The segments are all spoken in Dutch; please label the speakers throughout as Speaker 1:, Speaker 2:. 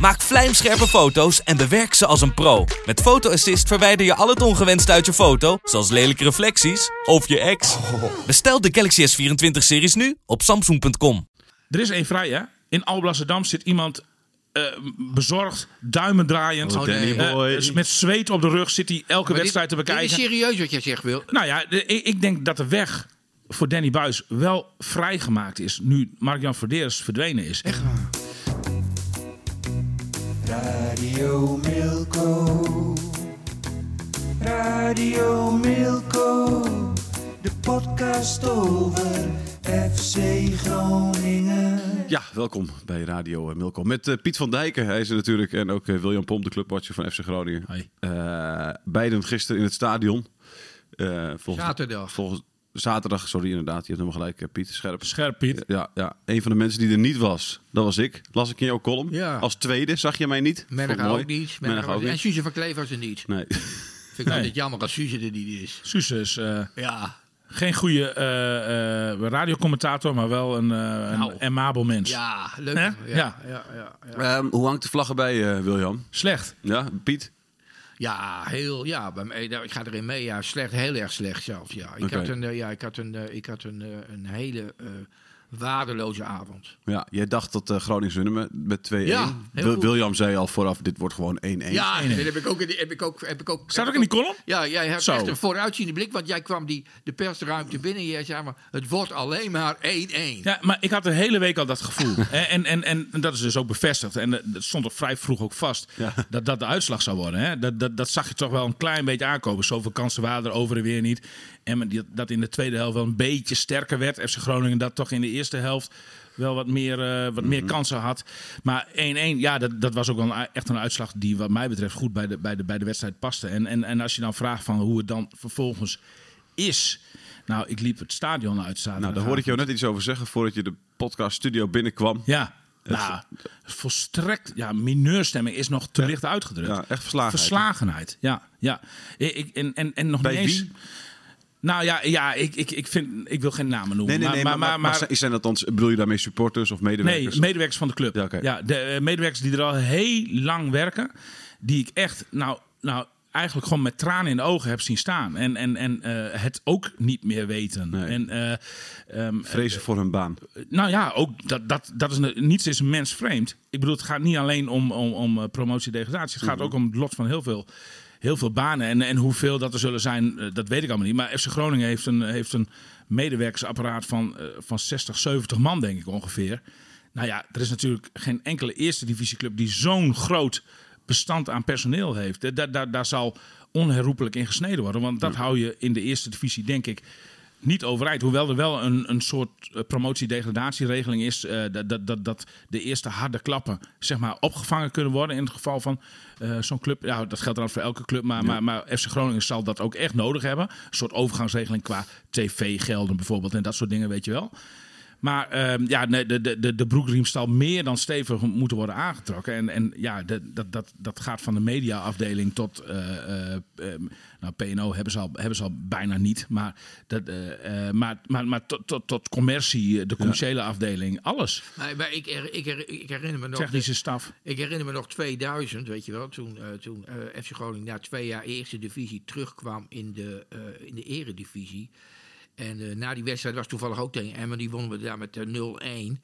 Speaker 1: Maak vlijmscherpe foto's en bewerk ze als een pro. Met Photo Assist verwijder je al het ongewenst uit je foto, zoals lelijke reflecties of je ex. Bestel de Galaxy S24-series nu op samsung.com.
Speaker 2: Er is één vrij, hè? In Alblasserdam zit iemand eh, bezorgd, duimen draaiend.
Speaker 3: Oh, Danny
Speaker 2: eh, met zweet op de rug zit hij elke
Speaker 4: Maar
Speaker 2: wedstrijd
Speaker 4: dit-
Speaker 2: te bekijken.
Speaker 4: Dit is serieus wat jij zegt, Wil.
Speaker 2: Nou ja, de- ik, denk dat de weg voor Danny Buis wel vrijgemaakt is. Nu Mark-Jan Verdeers verdwenen is. Echt
Speaker 5: Radio Milko. Radio Milko. De podcast over FC Groningen.
Speaker 3: Ja, welkom bij Radio Milko. Met eh, Piet van Dijken, hij is er natuurlijk. En ook eh, William Pomp, de clubwatcher van FC Groningen.
Speaker 2: Hoi.
Speaker 3: Eh, beiden gisteren in het stadion. Eh, volgens,
Speaker 4: Zaterdag.
Speaker 3: Volgens, zaterdag, sorry inderdaad. Je hebt helemaal gelijk, eh, Piet. Scherp.
Speaker 2: scherp, Piet.
Speaker 3: Ja, ja, een van de mensen die er niet was, dat was ik. Las ik in jouw column.
Speaker 4: Ja.
Speaker 3: Als tweede zag je mij niet.
Speaker 4: Menega ook niet.
Speaker 3: Menega ook
Speaker 4: En
Speaker 3: niet.
Speaker 4: Suze van Kleef was er niet.
Speaker 3: Nee.
Speaker 4: Vind ik altijd jammer als Suze er niet is.
Speaker 2: Suze is eh,
Speaker 4: Ja.
Speaker 2: geen goede eh, eh, radiocommentator, maar wel een, eh een
Speaker 4: Nou.
Speaker 2: amabel mens.
Speaker 4: Ja, leuk. Ja,
Speaker 2: Ja.
Speaker 4: ja, ja, ja.
Speaker 3: Ehm, hoe hangt de vlag erbij, eh, William?
Speaker 2: Slecht.
Speaker 3: Ja, Piet?
Speaker 4: Ja, heel, ja, bij nou, ik ga erin mee. Ja, slecht, heel erg slecht zelfs. Ja. Ik had een, eh, ja, ik had een, eh, ik had een, eh, een hele waardeloze avond.
Speaker 3: Ja, jij dacht dat eh Groningen winnen met, met 2-1.
Speaker 4: Ja, heel
Speaker 3: Wil-
Speaker 4: goed.
Speaker 3: William zei al vooraf, dit wordt gewoon 1-1.
Speaker 4: Ja, dat heb ik ook. in die- Heb ik ook, heb ik ook
Speaker 2: Staat
Speaker 4: heb
Speaker 2: ook in die column?
Speaker 4: Ja, jij hebt
Speaker 2: Zo.
Speaker 4: echt een vooruitziende blik, want jij kwam die, de persruimte binnen en jij zei maar, het wordt alleen maar 1-1.
Speaker 2: Ja, maar ik had de hele week al dat gevoel. en, en, en, dat is dus ook bevestigd. En eh, dat stond ook vrij vroeg ook vast.
Speaker 3: Ja.
Speaker 2: Dat dat de uitslag zou worden. Hè? Dat, dat, dat zag je toch wel een klein beetje aankomen. Zoveel kansen waren er over en weer niet. En dat in de tweede helft wel een beetje sterker werd. FC Groningen dat toch in de eerste helft wel wat meer, eh, wat meer kansen had. Maar 1-1, ja, dat, dat was ook wel een- echt een uitslag die wat mij betreft goed bij de, bij de, bij de wedstrijd paste. En, en, en als je dan vraagt van hoe het dan vervolgens is... Nou, ik liep het stadion uit.
Speaker 3: Nou, daar hoorde ik jou net iets over zeggen voordat je de podcast studio binnenkwam.
Speaker 2: Ja, nou, volstrekt, ja, mineurstemming is nog te licht uitgedrukt.
Speaker 3: Ja, echt verslagenheid.
Speaker 2: Verslagenheid, ja. ja. Ik, ik- en, en, en nog
Speaker 3: Bij
Speaker 2: niet eens...
Speaker 3: wie?
Speaker 2: Nou ja, ja ik, ik, ik, vind, ik wil geen namen noemen.
Speaker 3: Nee, nee, nee. Maar, maar, maar,
Speaker 2: maar-
Speaker 3: zijn dat dan, bedoel je daarmee supporters of medewerkers?
Speaker 2: Nee, medewerkers van de club.
Speaker 3: Ja,
Speaker 2: de eh, medewerkers die er al heel lang werken. Die ik echt, nou, nou eigenlijk gewoon met tranen in de ogen heb zien staan. En, en, en eh, het ook niet meer weten.
Speaker 3: Nee.
Speaker 2: En, eh, ehm,
Speaker 3: Vrezen voor hun baan.
Speaker 2: nou ja, ook dat, dat, dat is een, niets is een mens vreemd. Ik bedoel, het gaat niet alleen om, om, om eh, promotie en degradatie. Het gaat ook om het lot van heel veel, heel veel banen. En, en hoeveel dat er zullen zijn, eh, dat weet ik allemaal niet. Maar FC Groningen heeft een, heeft een medewerkersapparaat van, eh, van 60, 70 man, denk ik ongeveer. Nou ja, er is natuurlijk geen enkele eerste divisieclub die zo'n groot bestand aan personeel heeft. Eh, Daar, daar, daar zal onherroepelijk in gesneden worden. Want dat hou je in de eerste divisie, denk ik, niet overeind. Hoewel er wel een, een soort eh, promotie-degradatieregeling is. dat, dat, dat, dat de eerste harde klappen zeg maar, opgevangen kunnen worden. In het geval van eh, zo'n club. Ja, dat geldt dan voor elke club. Maar, maar, maar FC Groningen zal dat ook echt nodig hebben. Een soort overgangsregeling qua tv-gelden bijvoorbeeld. En dat soort dingen, weet je wel. Maar ehm, ja, nee, de, de, de, de broekriem zal meer dan stevig moeten worden aangetrokken. En, en ja, de- dat, dat, dat gaat van de mediaafdeling tot. eh, eh, ehm, nou, PNO hebben ze al, hebben ze al bijna niet. Maar, dat, eh, eh, maar, maar, maar tot, tot, tot commercie, de commerciële afdeling, alles.
Speaker 4: Maar, maar ik, her- ik, her- ik herinner me nog...
Speaker 2: Technische staf.
Speaker 4: Ik herinner me nog 2000, weet je wel, toen, eh, toen eh, FC Groningen na twee jaar eerste divisie terugkwam in de, eh, in de eredivisie. En eh, na die wedstrijd was toevallig ook tegen Emmen, die wonnen we daar met eh, 0-1.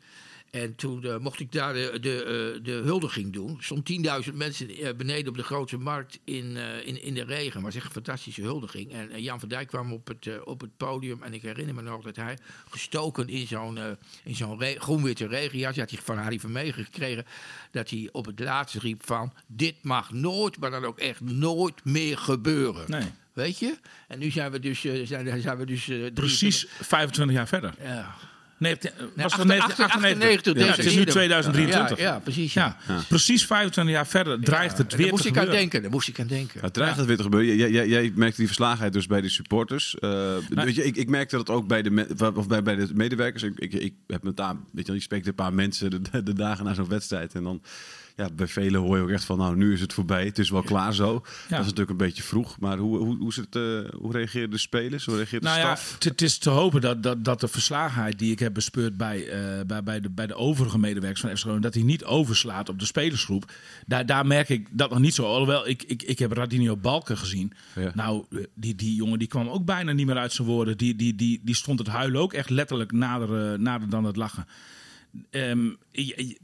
Speaker 4: En toen eh, mocht ik daar de, de, eh, de huldiging doen. Stonden 10.000 mensen eh, beneden op de grote markt in, eh, in, in de regen. Het was echt een fantastische huldiging. En eh, Jan van Dijk kwam op het, eh, op het podium. En ik herinner me nog dat hij gestoken in zo'n eh, in zo'n groen-witte regenjas. Had hij van Harry Vermegen gekregen. Dat hij op het laatste riep van... Dit mag nooit, maar dan ook echt nooit meer gebeuren.
Speaker 2: Nee.
Speaker 4: Weet je? En nu zijn we dus, eh, zijn, zijn we dus eh, drie-
Speaker 2: Precies 25 jaar verder.
Speaker 4: Ja.
Speaker 2: Nee, was
Speaker 4: Nee,
Speaker 2: dat
Speaker 4: 98,
Speaker 2: 1998? Ja, het is nu
Speaker 4: eerder.
Speaker 2: 2023.
Speaker 4: Ja, ja, precies.
Speaker 2: Ja, precies 25 jaar verder dreigt het
Speaker 4: Daar
Speaker 2: weer
Speaker 4: moest
Speaker 2: te
Speaker 4: ik aan
Speaker 2: gebeuren.
Speaker 4: denken. Daar moest ik aan denken.
Speaker 3: Het dreigt het weer te gebeuren. Jij, jij, jij merkte die verslagenheid dus bij de supporters. Eh, weet je, ik, ik merkte dat ook bij de, me- of bij, bij de medewerkers. Ik, ik, ik heb met daar, weet je, wel, je spreekt een paar mensen de, de dagen na zo'n wedstrijd. En dan, ja, bij velen hoor je ook echt van, nou, nu is het voorbij. Het is wel klaar zo. Dat is natuurlijk een beetje vroeg. Maar hoe, hoe, hoe, is het, eh, hoe reageren de spelers? Hoe reageert de
Speaker 2: Nou ja,
Speaker 3: staf?
Speaker 2: het- het is te hopen dat, dat, dat de verslagenheid die ik heb bespeurd bij, eh, bij, bij, de, bij de overige medewerkers van FC dat die niet overslaat op de spelersgroep. Daar, daar merk ik dat nog niet zo. Alhoewel, ik, ik, ik heb Radinio Balken gezien.
Speaker 3: Ja.
Speaker 2: Nou, eh, die, die jongen die kwam ook bijna niet meer uit zijn woorden. Die, die, die, die stond het huilen ook echt letterlijk nader, nader dan het lachen. Ehm,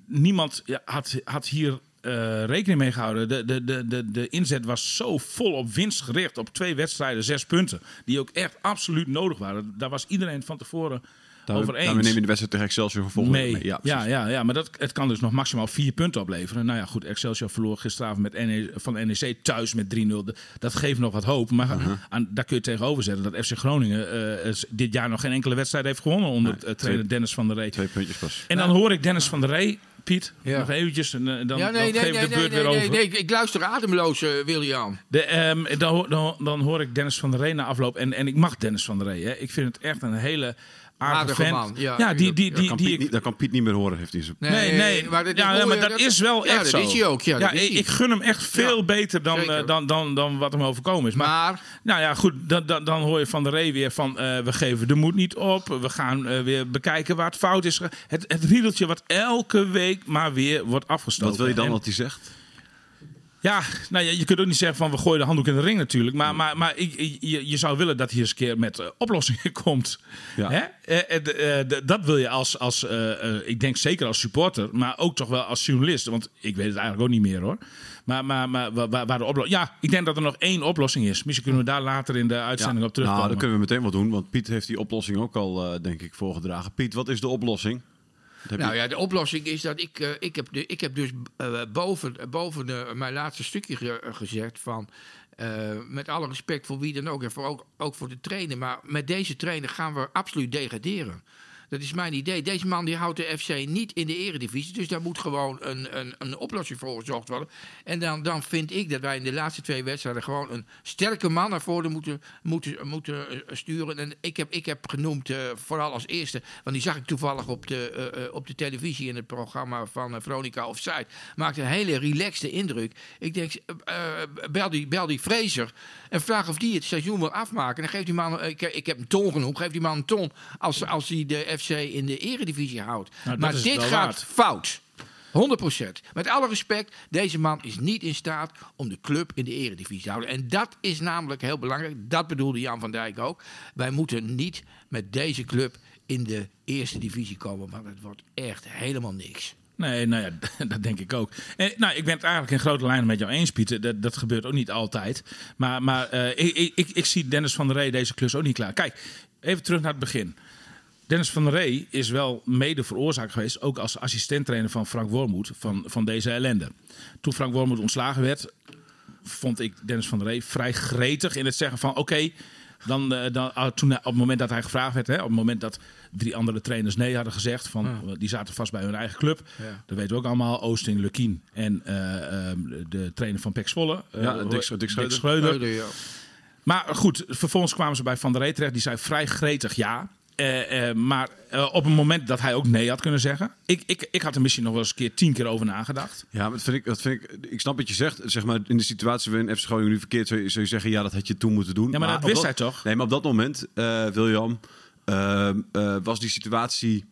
Speaker 2: niemand had, had hier eh, rekening mee gehouden. De, de, de, de, de inzet was zo vol op winst gericht. Op twee wedstrijden, zes punten. Die ook echt absoluut nodig waren. Daar was iedereen van tevoren over eens.
Speaker 3: daarom neem je de wedstrijd tegen Excelsior vervolgens
Speaker 2: mee.
Speaker 3: mee. Ja,
Speaker 2: Ja, ja, ja, maar dat, het kan dus nog maximaal vier punten opleveren. Nou ja, goed, Excelsior verloor gisteravond met NE, van NEC thuis met 3-0. Dat geeft nog wat hoop. Maar
Speaker 3: Uh-huh.
Speaker 2: aan, daar kun je tegenover zetten dat FC Groningen eh, dit jaar nog geen enkele wedstrijd heeft gewonnen onder
Speaker 3: Nee,
Speaker 2: eh, trainer
Speaker 3: twee-
Speaker 2: Dennis van der Rey.
Speaker 3: Twee puntjes pas.
Speaker 2: En dan hoor ik Dennis van der Rey, Piet,
Speaker 4: Ja.
Speaker 2: nog eventjes, en eh, dan,
Speaker 4: Ja, nee,
Speaker 2: dan
Speaker 4: nee,
Speaker 2: geef ik
Speaker 4: nee,
Speaker 2: de beurt
Speaker 4: nee,
Speaker 2: weer
Speaker 4: nee,
Speaker 2: over.
Speaker 4: nee, ik luister ademloos, eh, William.
Speaker 2: De, ehm, dan, hoor- dan, dan hoor ik Dennis van der Rey na afloop. En, en ik mag Dennis van der Rey. Hè. Ik vind het echt een hele aardige
Speaker 4: man, ja,
Speaker 2: ja, die, die,
Speaker 4: ja,
Speaker 2: die,
Speaker 3: Kan
Speaker 2: die, ik-
Speaker 3: dat kan Piet niet meer horen, heeft hij zo.
Speaker 2: Nee, nee.
Speaker 4: maar dat,
Speaker 2: ja, maar is wel
Speaker 4: ja,
Speaker 2: echt
Speaker 4: dat
Speaker 2: zo.
Speaker 4: is hij ook. Ja, is
Speaker 2: ik, gun hem echt veel
Speaker 4: Ja,
Speaker 2: beter dan, eh, dan, dan, dan wat hem overkomen is. Maar,
Speaker 4: Maar,
Speaker 2: nou ja, goed, dan, dan, dan hoor je van de Ree weer van... eh, we geven de moed niet op. We gaan eh, weer bekijken waar het fout is. Het, het riedeltje wat elke week maar weer wordt afgestoken.
Speaker 3: Wat wil je dan
Speaker 2: En-
Speaker 3: wat hij zegt?
Speaker 2: Ja, nou ja, je kunt ook niet zeggen van we gooien de handdoek in de ring natuurlijk. Maar, maar, maar ik, je, je zou willen dat hij eens een keer met eh, oplossingen komt.
Speaker 3: Ja.
Speaker 2: Hè? Eh, eh, dat wil je als, als ik denk zeker als supporter, maar ook toch wel als journalist. Want ik weet het eigenlijk ook niet meer hoor. Maar, maar, maar waar, waar- de oplossing... Ja, ik denk dat er nog één oplossing is. Misschien kunnen we daar later in de uitzending op terugkomen.
Speaker 3: Nou, dan kunnen we meteen wat doen, want Piet heeft die oplossing ook al, denk ik, voorgedragen. Piet, wat is de oplossing? Heb
Speaker 4: nou
Speaker 3: je-
Speaker 4: ja, de oplossing is dat ik, eh, ik, heb, de, ik heb dus eh, boven, boven de, mijn laatste stukje ge- gezegd van... eh, met alle respect voor wie dan ook en voor ook, ook voor de trainer. Maar met deze trainer gaan we absoluut degraderen. Dat is mijn idee. Deze man die houdt de FC niet in de eredivisie. Dus daar moet gewoon een, een, een oplossing voor gezocht worden. En dan, dan vind ik dat wij in de laatste twee wedstrijden... gewoon een sterke man naar voren moeten, moeten, moeten eh, sturen. En ik heb, ik heb genoemd, eh, vooral als eerste... want die zag ik toevallig op de, eh, op de televisie... in het programma van Veronica Offside. Maakte een hele relaxte indruk. Ik denk, bel, die, bel die Fraser... en vraag of die het seizoen wil afmaken. En dan geeft die man... ik, ik heb een ton genoemd. Geeft die man een ton als, als hij de FC in de eredivisie houdt.
Speaker 2: dat
Speaker 4: maar dit gaat
Speaker 2: waard.
Speaker 4: fout. 100%. Met alle respect, deze man is niet in staat om de club in de eredivisie te houden. En dat is namelijk heel belangrijk. Dat bedoelde Jan van Dijk ook. Wij moeten niet met deze club in de eerste divisie komen. Want het wordt echt helemaal niks.
Speaker 2: Nee, nou ja, dat denk ik ook. En, nou, ik ben het eigenlijk in grote lijnen met jou eens, Pieter. Dat, dat gebeurt ook niet altijd. Maar, maar eh, ik, ik, ik, ik zie Dennis van der Rey deze klus ook niet klaar. Kijk, even terug naar het begin. Dennis van der Rey is wel mede veroorzaakt geweest, ook als assistenttrainer van Frank Wormoed, van, van deze ellende. Toen Frank Wormoed ontslagen werd, vond ik Dennis van der Rey vrij gretig in het zeggen van oké, dan, eh, dan, ah, toen, op het moment dat hij gevraagd werd, hè, op het moment dat drie andere trainers nee hadden gezegd, van, die zaten vast bij hun eigen club.
Speaker 4: Ja.
Speaker 2: Dat weten we ook allemaal, Oosting, Lukien en eh, de trainer van Pek Zwolle. eh,
Speaker 3: Ja, Dick Sch- Dick Schreuder.
Speaker 2: Schreuder.
Speaker 4: Ja.
Speaker 2: Maar goed, vervolgens kwamen ze bij Van der Rey terecht. Die zei vrij gretig ja. Eh, eh, maar eh, op een moment dat hij ook nee had kunnen zeggen. Ik, ik, ik had er misschien nog wel eens een keer tien keer over nagedacht.
Speaker 3: Ja, maar dat vind ik, dat vind ik, ik snap wat je zegt. Zeg maar, in de situatie waarin FC Groningen nu verkeerd zou je, zou je zeggen, ja, dat had je toen moeten doen.
Speaker 2: Ja, maar dat wist hij toch?
Speaker 3: Nee, maar op dat moment, William, was die situatie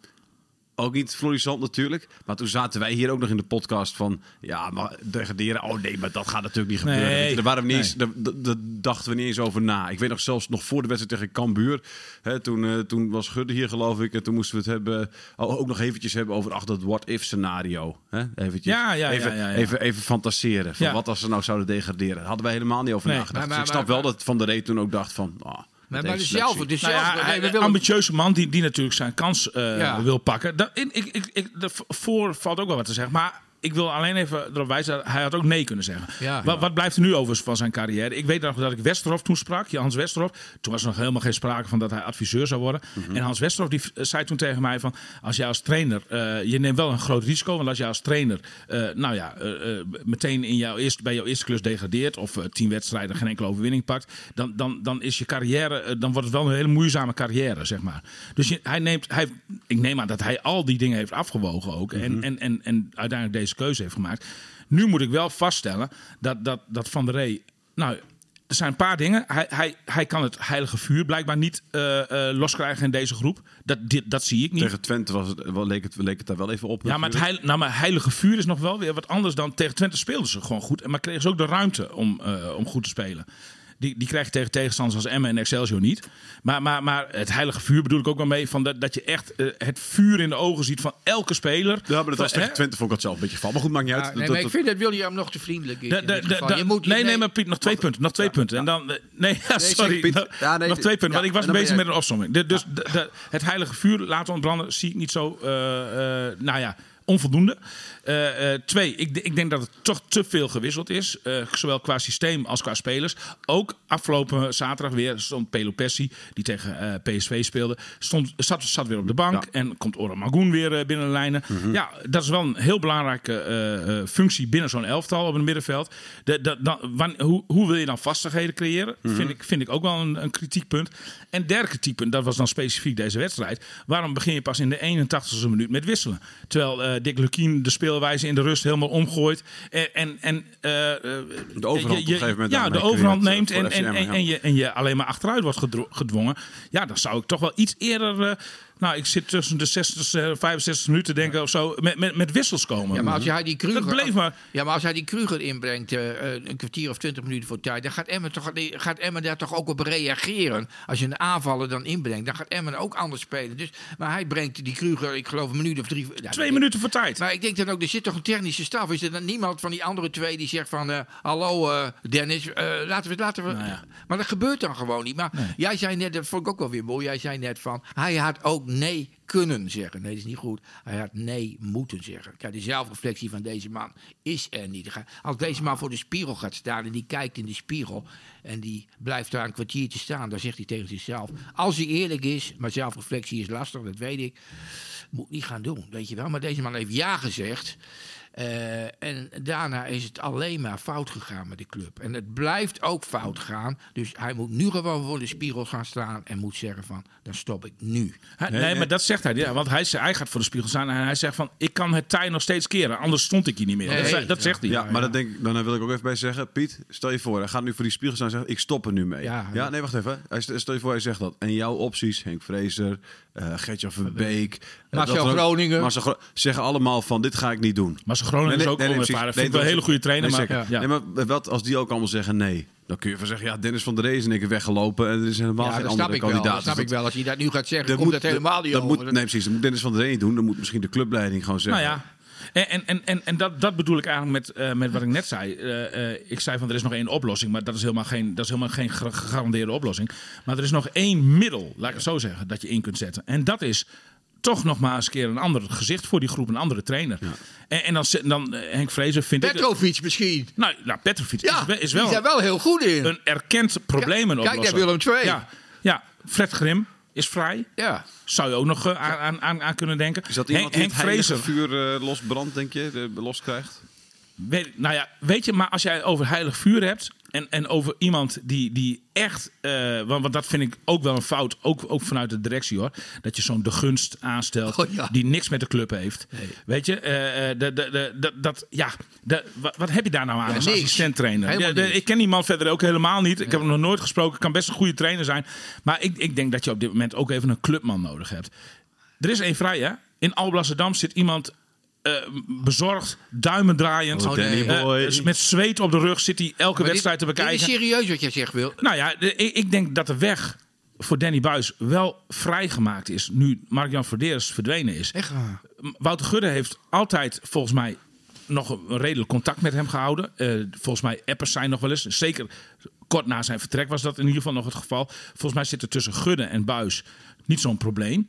Speaker 3: ook niet florissant natuurlijk. Maar toen zaten wij hier ook nog in de podcast van... Ja, maar degraderen, oh nee, maar dat gaat natuurlijk niet gebeuren.
Speaker 2: Nee,
Speaker 3: je, Daar, waren we niet eens, daar, daar- daar dachten we niet eens over na. Ik weet nog zelfs nog voor de wedstrijd tegen Cambuur. Hè, toen, eh, toen was Gudde hier geloof ik. En toen moesten we het hebben, oh, ook nog eventjes hebben over ach, dat what-if scenario. Hè? Eventjes,
Speaker 2: Ja, ja, ja,
Speaker 3: even,
Speaker 2: ja, ja.
Speaker 3: Even, even fantaseren. Van. Wat als ze nou zouden degraderen. Daar hadden wij helemaal niet over
Speaker 2: Nee.
Speaker 3: nagedacht.
Speaker 4: Maar-
Speaker 3: Dus ik
Speaker 4: maar-
Speaker 3: snap wel dat Van der Reet toen ook dacht van... ah,
Speaker 4: Maar, maar
Speaker 3: deze
Speaker 4: dezelfde, dezelfde.
Speaker 2: Nou ja,
Speaker 4: nee, we willen-
Speaker 2: ambitieuze man die, die natuurlijk zijn kans
Speaker 4: Ja.
Speaker 2: wil pakken. Dat, ik, ik, ik, ik, daarvoor valt ook wel wat te zeggen. Maar ik wil alleen even erop wijzen, dat hij had ook nee kunnen zeggen.
Speaker 4: Ja.
Speaker 2: wat, wat blijft er nu over van zijn carrière? Ik weet nog dat ik Westerhof toen sprak, Hans Westerhof. Toen was er nog helemaal geen sprake van dat hij adviseur zou worden.
Speaker 4: Mhm.
Speaker 2: En Hans Westerhof die eh, zei toen tegen mij van... als jij als trainer, eh, je neemt wel een groot risico. Want als jij als trainer, eh, nou ja, meteen in jouw eerste, bij jouw eerste klus degradeert... of tien wedstrijden geen enkele overwinning pakt... dan, dan, dan is je carrière, dan wordt het wel een hele moeizame carrière, zeg maar. Dus je, hij neemt, hij, ik neem aan dat hij al die dingen heeft afgewogen ook. En, en, en, en uiteindelijk deze keuze heeft gemaakt. Nu moet ik wel vaststellen dat, dat, dat Van der Rey... Nou, er zijn een paar dingen. Hij, hij, hij kan het heilige vuur blijkbaar niet eh, eh, loskrijgen in deze groep. Dat, dit, dat zie ik niet.
Speaker 3: Tegen Twente was het, wel, leek, het, leek het daar wel even op.
Speaker 2: Ja, maar het heil, nou, maar heilige vuur is nog wel weer wat anders dan tegen Twente speelden ze gewoon goed. Maar kregen ze ook de ruimte om, eh, om goed te spelen. Die, die krijg je tegen tegenstanders als Emmen en Excelsior niet. Maar, maar, maar het heilige vuur bedoel ik ook wel mee. Van dat, dat je echt eh, het vuur in de ogen ziet van elke speler.
Speaker 3: Ja, maar dat was tegen? Twente vond ik dat zelf een beetje van. Maar goed, maakt niet uit.
Speaker 4: Ja, nee,
Speaker 3: dat-
Speaker 4: maar ik vind dat William nog te vriendelijk is.
Speaker 2: De-
Speaker 4: in
Speaker 2: de-
Speaker 4: dit
Speaker 2: de-
Speaker 4: geval.
Speaker 2: de-
Speaker 4: Je moet,
Speaker 2: nee, nee, maar Piet, nog twee punten. Nog twee punten. En dan, eh, nee, ja, sorry.
Speaker 3: Piet.
Speaker 2: Nog-
Speaker 3: Ja, nee,
Speaker 2: nog twee punten.
Speaker 3: ja,
Speaker 2: want ik was bezig met een opzomming. Dus de- de- het heilige vuur laten ontbranden zie ik niet zo, eh, eh, nou ja, onvoldoende. Eh, eh, twee, ik, ik denk dat het toch te veel gewisseld is. eh, zowel qua systeem als qua spelers. Ook afgelopen zaterdag weer stond Pelo Pessi, die tegen PSV speelde, stond, zat, zat weer op de bank.
Speaker 3: Ja.
Speaker 2: En komt Oran Magoen weer binnen de lijnen. Ja, dat is wel een heel belangrijke functie binnen zo'n elftal op het middenveld. De, de, dan, wan- hoe, hoe wil je dan vastigheden creëren? vind, ik, vind ik ook wel een, een kritiekpunt. En derde kritiekpunt, dat was dan specifiek deze wedstrijd. Waarom begin je pas in de 81ste minuut met wisselen? Terwijl Dick Lukien de speelwijze in de rust helemaal omgooit. En, en, en, eh, eh,
Speaker 3: De overhand op een gegeven moment
Speaker 2: Ja, de overhand neemt
Speaker 3: eh,
Speaker 2: en, en, en, en je, en je alleen maar achteruit wordt gedwongen. Ja, dan zou ik toch wel iets eerder... eh, nou, ik zit tussen de 60 en 65 minuten denken of zo met, met, met wissels komen.
Speaker 4: Ja, maar als hij die Kruger,
Speaker 2: Dat bleef maar.
Speaker 4: Ja, maar als hij die Kruger inbrengt eh, eh, een kwartier of twintig minuten voor tijd, dan gaat Emmen, toch, gaat Emmen daar toch ook op reageren. Als je een aanvaller dan inbrengt, dan gaat Emmen ook anders spelen. Dus, maar hij brengt die Kruger, ik geloof een minuut of drie. ja,
Speaker 2: Twee
Speaker 4: ik-
Speaker 2: minuten voor tijd.
Speaker 4: Maar ik denk dan ook, er zit toch een technische staf. Is er dan niemand van die andere twee die zegt van... eh, hallo eh, Dennis, eh, laten we... Laten we
Speaker 2: Nou ja.
Speaker 4: Maar dat gebeurt dan gewoon niet. Maar
Speaker 2: Nee.
Speaker 4: jij zei net, dat vond ik ook wel weer mooi. Jij zei net van, hij had ook nee kunnen zeggen. Nee, dat is niet goed. Hij had nee moeten zeggen. Kijk, de zelfreflectie van deze man is er niet. Als deze man voor de spiegel gaat staan en die kijkt in de spiegel... en die blijft daar een kwartiertje staan, dan zegt hij tegen zichzelf... als hij eerlijk is, maar zelfreflectie is lastig, dat weet ik... moet ik niet gaan doen, weet je wel. Maar deze man heeft ja gezegd... Eh, en daarna is het alleen maar fout gegaan met de club. En het blijft ook fout gaan. Dus hij moet nu gewoon voor de spiegel gaan staan en moet zeggen van, dan stop ik nu.
Speaker 2: Hij- nee, maar dat zegt hij. Ja, want hij, hij gaat voor de spiegel staan en hij zegt van... ik kan het tij nog steeds keren, anders stond ik hier niet meer.
Speaker 4: Nee,
Speaker 2: dat, dat
Speaker 4: ja.
Speaker 2: zegt hij.
Speaker 3: Ja, maar dat denk, ik- dan wil ik ook even bij zeggen. Piet, stel je voor, hij gaat nu voor die spiegel staan en zegt: Ik stop er nu mee.
Speaker 4: Ja,
Speaker 3: nee, wacht even. Hij, st- stel je voor, hij zegt dat. En jouw opties, Henk Vrezer, eh Gertjan Verbeek, eh,
Speaker 4: Marcel Groningen.
Speaker 3: Marcel Gro- zeggen allemaal van: Dit ga ik niet doen.
Speaker 2: Groningen is ook onervaren. Vind ik wel een hele goede trainer.
Speaker 3: Nee,
Speaker 2: maar, ja.
Speaker 3: nee, maar wat als die ook allemaal zeggen nee? Dan kun je van zeggen: Ja, Dennis van der is in één keer weggelopen. En er is helemaal
Speaker 4: Ja,
Speaker 3: geen andere
Speaker 4: snap ik wel.
Speaker 3: kandidaat.
Speaker 4: Dat snap
Speaker 3: Dus
Speaker 4: ik wel. Als hij dat nu gaat zeggen,
Speaker 3: dat
Speaker 4: komt
Speaker 3: moet-
Speaker 4: dat helemaal niet
Speaker 3: dat
Speaker 4: over.
Speaker 3: Moet, nee, precies. Dat moet Dennis van der Rey doen. Dan moet misschien de clubleiding gewoon zeggen.
Speaker 2: Nou ja. En, en, en, en, en dat, dat bedoel ik eigenlijk met, eh, met wat ik net zei. Eh, eh, ik zei van er is nog één oplossing, maar dat is helemaal geen, dat is helemaal geen ge- gegarandeerde oplossing. Maar er is nog één middel, laat ik het zo zeggen, dat je in kunt zetten. En dat is toch nog maar eens een keer een ander gezicht voor die groep, een andere trainer. En, en dan, dan eh, Henk Vrezer vind ik...
Speaker 4: Petrovic misschien.
Speaker 2: Nou, nou Petrovic
Speaker 4: Ja,
Speaker 2: is, wel- is
Speaker 4: die
Speaker 2: wel
Speaker 4: is daar wel heel goed in.
Speaker 2: een erkend probleem een
Speaker 4: Kijk
Speaker 2: oplosser.
Speaker 4: Willem II.
Speaker 2: Ja, ja, Fred Grim is vrij.
Speaker 4: ja.
Speaker 2: Zou je ook nog eh, aan, aan- aan, kunnen denken.
Speaker 3: Is dat
Speaker 2: Henk,
Speaker 3: iemand
Speaker 2: Henk
Speaker 3: het vuur eh, losbrandt, denk je? De, los krijgt?
Speaker 2: Weet, nou ja, weet je, maar als jij over heilig vuur hebt en, en over iemand die, die echt, eh, want, want dat vind ik ook wel een fout, ook, ook vanuit de directie hoor, dat je zo'n de gunst aanstelt
Speaker 4: Oh, ja.
Speaker 2: die niks met de club heeft. Weet je, eh, eh, de, de- dat, ja, de, wat, wat heb je daar nou aan
Speaker 4: Ja,
Speaker 2: als Ja, de-
Speaker 4: niks.
Speaker 2: ik ken die man verder ook helemaal niet. Ik heb hem nog nooit gesproken. Kan best een goede trainer zijn. Maar ik, ik denk dat je op dit moment ook even een clubman nodig hebt. Er is één vrij, hè? In Alblasserdam zit iemand eh, bezorgd, duimen draaiend.
Speaker 3: Oh, Danny
Speaker 2: eh,
Speaker 3: boy.
Speaker 2: dus met zweet op de rug zit hij elke
Speaker 4: Maar
Speaker 2: wedstrijd
Speaker 4: dit-
Speaker 2: te bekijken.
Speaker 4: Dit is serieus wat jij zegt, Wil.
Speaker 2: Nou ja, de- ik, ik denk dat de weg voor Danny Buis wel vrijgemaakt is. Nu Mark-Jan Verdeers verdwenen is.
Speaker 4: Echt waar.
Speaker 2: Wouter Gudde heeft altijd volgens mij nog een redelijk contact met hem gehouden. Eh, volgens mij appers zijn nog wel eens. Zeker kort na zijn vertrek was dat in ieder geval nog het geval. Volgens mij zit er tussen Gudde en Buis niet zo'n probleem.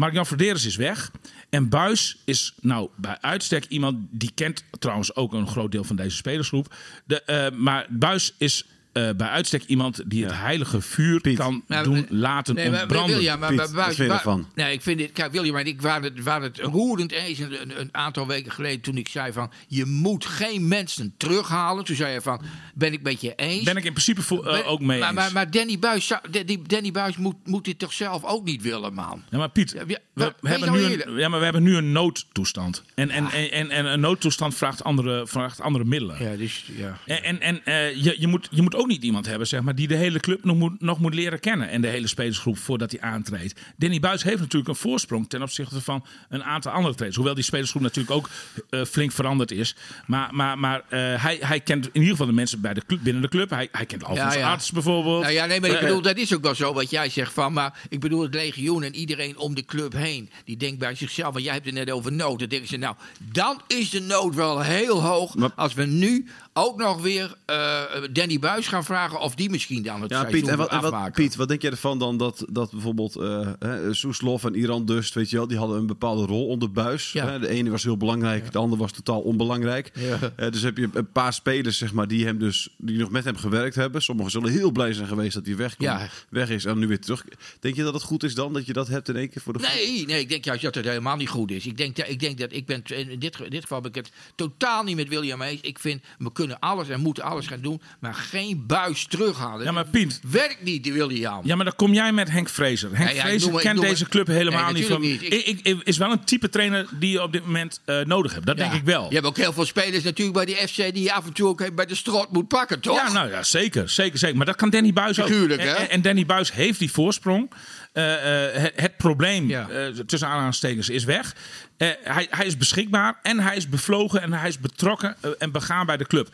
Speaker 2: Mark-Jan Verderes is weg. En Buis is nou bij uitstek iemand die kent trouwens ook een groot deel van deze spelersgroep. De, eh, maar Buis is eh, bij uitstek iemand die het heilige vuur
Speaker 3: Piet.
Speaker 2: kan
Speaker 4: Maar-
Speaker 2: doen laten
Speaker 4: Nee, maar,
Speaker 2: ontbranden.
Speaker 4: William, maar,
Speaker 3: Piet,
Speaker 4: maar- maar- maar-? Nee, ik vind dit. Kijk, William en ik waren het, waren het roerend eens een, een, een aantal weken geleden toen ik zei van je moet geen mensen terughalen. Toen zei je van ben ik met je eens.
Speaker 2: Ben ik in principe eh,
Speaker 4: Ben-
Speaker 2: ook mee
Speaker 4: maar,
Speaker 2: eens.
Speaker 4: maar, maar Danny Buis, Danny, Danny Buis moet, moet dit toch zelf ook niet willen, man.
Speaker 2: Ja, maar Piet,
Speaker 4: Ja,
Speaker 2: we, hebben
Speaker 4: nou
Speaker 2: nu een, ja, maar we hebben nu een noodtoestand. En, en, en, en, en een noodtoestand vraagt andere, vraagt andere middelen.
Speaker 4: Ja, dus ja.
Speaker 2: En, en, en eh, je, je, moet, je moet ook niet iemand hebben zeg maar, die de hele club nog moet, nog moet leren kennen. En de hele spelersgroep voordat hij aantreedt. Danny Buis heeft natuurlijk een voorsprong ten opzichte van een aantal andere trainers. Hoewel die spelersgroep natuurlijk ook eh, flink veranderd is. Maar, maar, maar eh, hij, hij kent in ieder geval de mensen bij de club, binnen de club. Hij, hij kent Alfons
Speaker 4: Ja, ja.
Speaker 2: Arts bijvoorbeeld.
Speaker 4: Nou ja, nee, maar ik
Speaker 2: Eh,
Speaker 4: bedoel, dat is ook wel zo wat jij zegt van. Maar ik bedoel, het legioen en iedereen om de club heen. Die denkt bij zichzelf, want jij hebt het net over nood. Dan denken ze, nou, dan is de nood wel heel hoog. Als we nu ook nog weer eh, Danny Buis gaan vragen of die misschien dan het
Speaker 3: Ja, Piet, en wat, wat. Piet, wat denk jij ervan dan dat, dat bijvoorbeeld eh hè, Soeslof en Iran Dust, weet je wel, die hadden een bepaalde rol onder buis.
Speaker 4: Ja.
Speaker 3: Hè? De ene was heel belangrijk, de andere was totaal onbelangrijk. Eh, dus heb je een paar spelers, zeg maar, die hem dus die nog met hem gewerkt hebben. Sommigen zullen heel blij zijn geweest dat hij weg, kon-
Speaker 4: Ja.
Speaker 3: weg is en nu weer terug. Denk je dat het goed is dan dat je dat hebt in één keer voor de
Speaker 4: Nee, nee, ik denk juist dat het helemaal niet goed is. Ik denk, dat- ik denk dat ik ben, in dit, in dit geval ben ik het totaal niet met William eens. Ik vind, kunnen alles en moeten alles gaan doen, maar geen buis terughalen.
Speaker 2: Ja, maar Piet,
Speaker 4: Werkt niet, William.
Speaker 2: Ja, maar dan kom jij met Henk Vrezer. Henk Vrezer
Speaker 4: ik
Speaker 2: kent deze club helemaal
Speaker 4: Nee,
Speaker 2: niet van.
Speaker 4: natuurlijk niet.
Speaker 2: Ik, ik- is wel een type trainer die je op dit moment eh, nodig hebt. Dat
Speaker 4: Ja.
Speaker 2: denk ik wel.
Speaker 4: Je hebt ook heel veel spelers natuurlijk bij die FC die je af en toe ook bij de strot moet pakken, toch?
Speaker 2: Ja, nou ja, zeker, zeker, zeker. Maar dat kan Danny Buis ook.
Speaker 4: Tuurlijk,
Speaker 2: En-
Speaker 4: hè?
Speaker 2: En, en Danny Buis heeft die voorsprong. Eh, eh, het, het probleem,
Speaker 4: Ja.
Speaker 2: tussen aanhalingstekens, is weg. Eh, hij, hij is beschikbaar en hij is bevlogen en hij is betrokken eh, en begaan bij de club.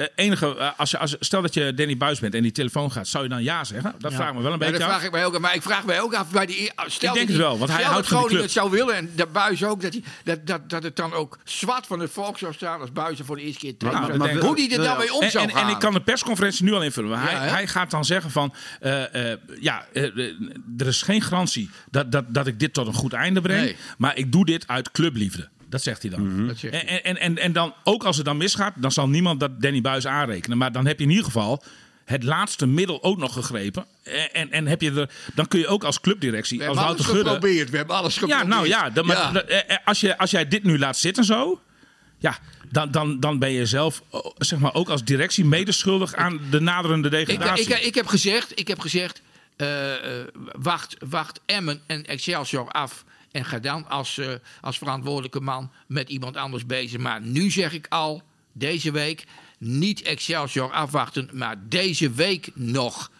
Speaker 2: Eh, enige, eh, als je, als, stel dat je Danny Buis bent en die telefoon gaat, zou je dan ja zeggen? Dat vraag ik me wel een
Speaker 4: Ja,
Speaker 2: beetje
Speaker 4: dat
Speaker 2: af.
Speaker 4: vraag ik mij ook. Maar ik vraag mij ook af bij die. Stel
Speaker 2: Ik
Speaker 4: dat
Speaker 2: denk
Speaker 4: die-
Speaker 2: het wel, want hij houdt van
Speaker 4: het zou willen en de buis ook. Dat, die, dat, dat, dat het dan ook zwart van het volk zou staan als buizen voor de eerste keer terug.
Speaker 3: Maar-
Speaker 4: zou-
Speaker 3: maar- maar-
Speaker 4: Hoe die er dan mee om
Speaker 2: En,
Speaker 4: zou
Speaker 2: en,
Speaker 4: gaan.
Speaker 2: en ik kan de persconferentie nu al invullen. Maar hij, hij gaat dan zeggen van... eh, eh, ja, er is geen garantie dat, dat, dat ik dit tot een goed einde breng.
Speaker 4: Nee.
Speaker 2: Maar ik doe dit uit clubliefde. Dat zegt hij dan.
Speaker 4: Dat zegt hij.
Speaker 2: En, en, en, en dan, ook als het dan misgaat, dan zal niemand dat Danny Buis aanrekenen. Maar dan heb je in ieder geval het laatste middel ook nog gegrepen. En, en, en heb je er, dan kun je ook als clubdirectie,
Speaker 4: We
Speaker 2: als
Speaker 4: hebben alles
Speaker 2: Wouter Gudde...
Speaker 4: geprobeerd. We hebben alles
Speaker 2: Ja,
Speaker 4: geprobeerd.
Speaker 2: nou ja, dan,
Speaker 4: Ja.
Speaker 2: eh, eh, als, je, als jij dit nu laat zitten zo... Ja, dan, dan, dan ben je zelf oh, zeg maar, ook als directie medeschuldig aan de naderende
Speaker 4: Ik,
Speaker 2: degradatie.
Speaker 4: ik, ik heb gezegd, ik heb gezegd eh, eh, wacht, wacht Emmen en Excelsior af. En ga dan als, eh, als verantwoordelijke man met iemand anders bezig. Maar nu zeg ik al, deze week, niet Excelsior afwachten. Maar deze week nog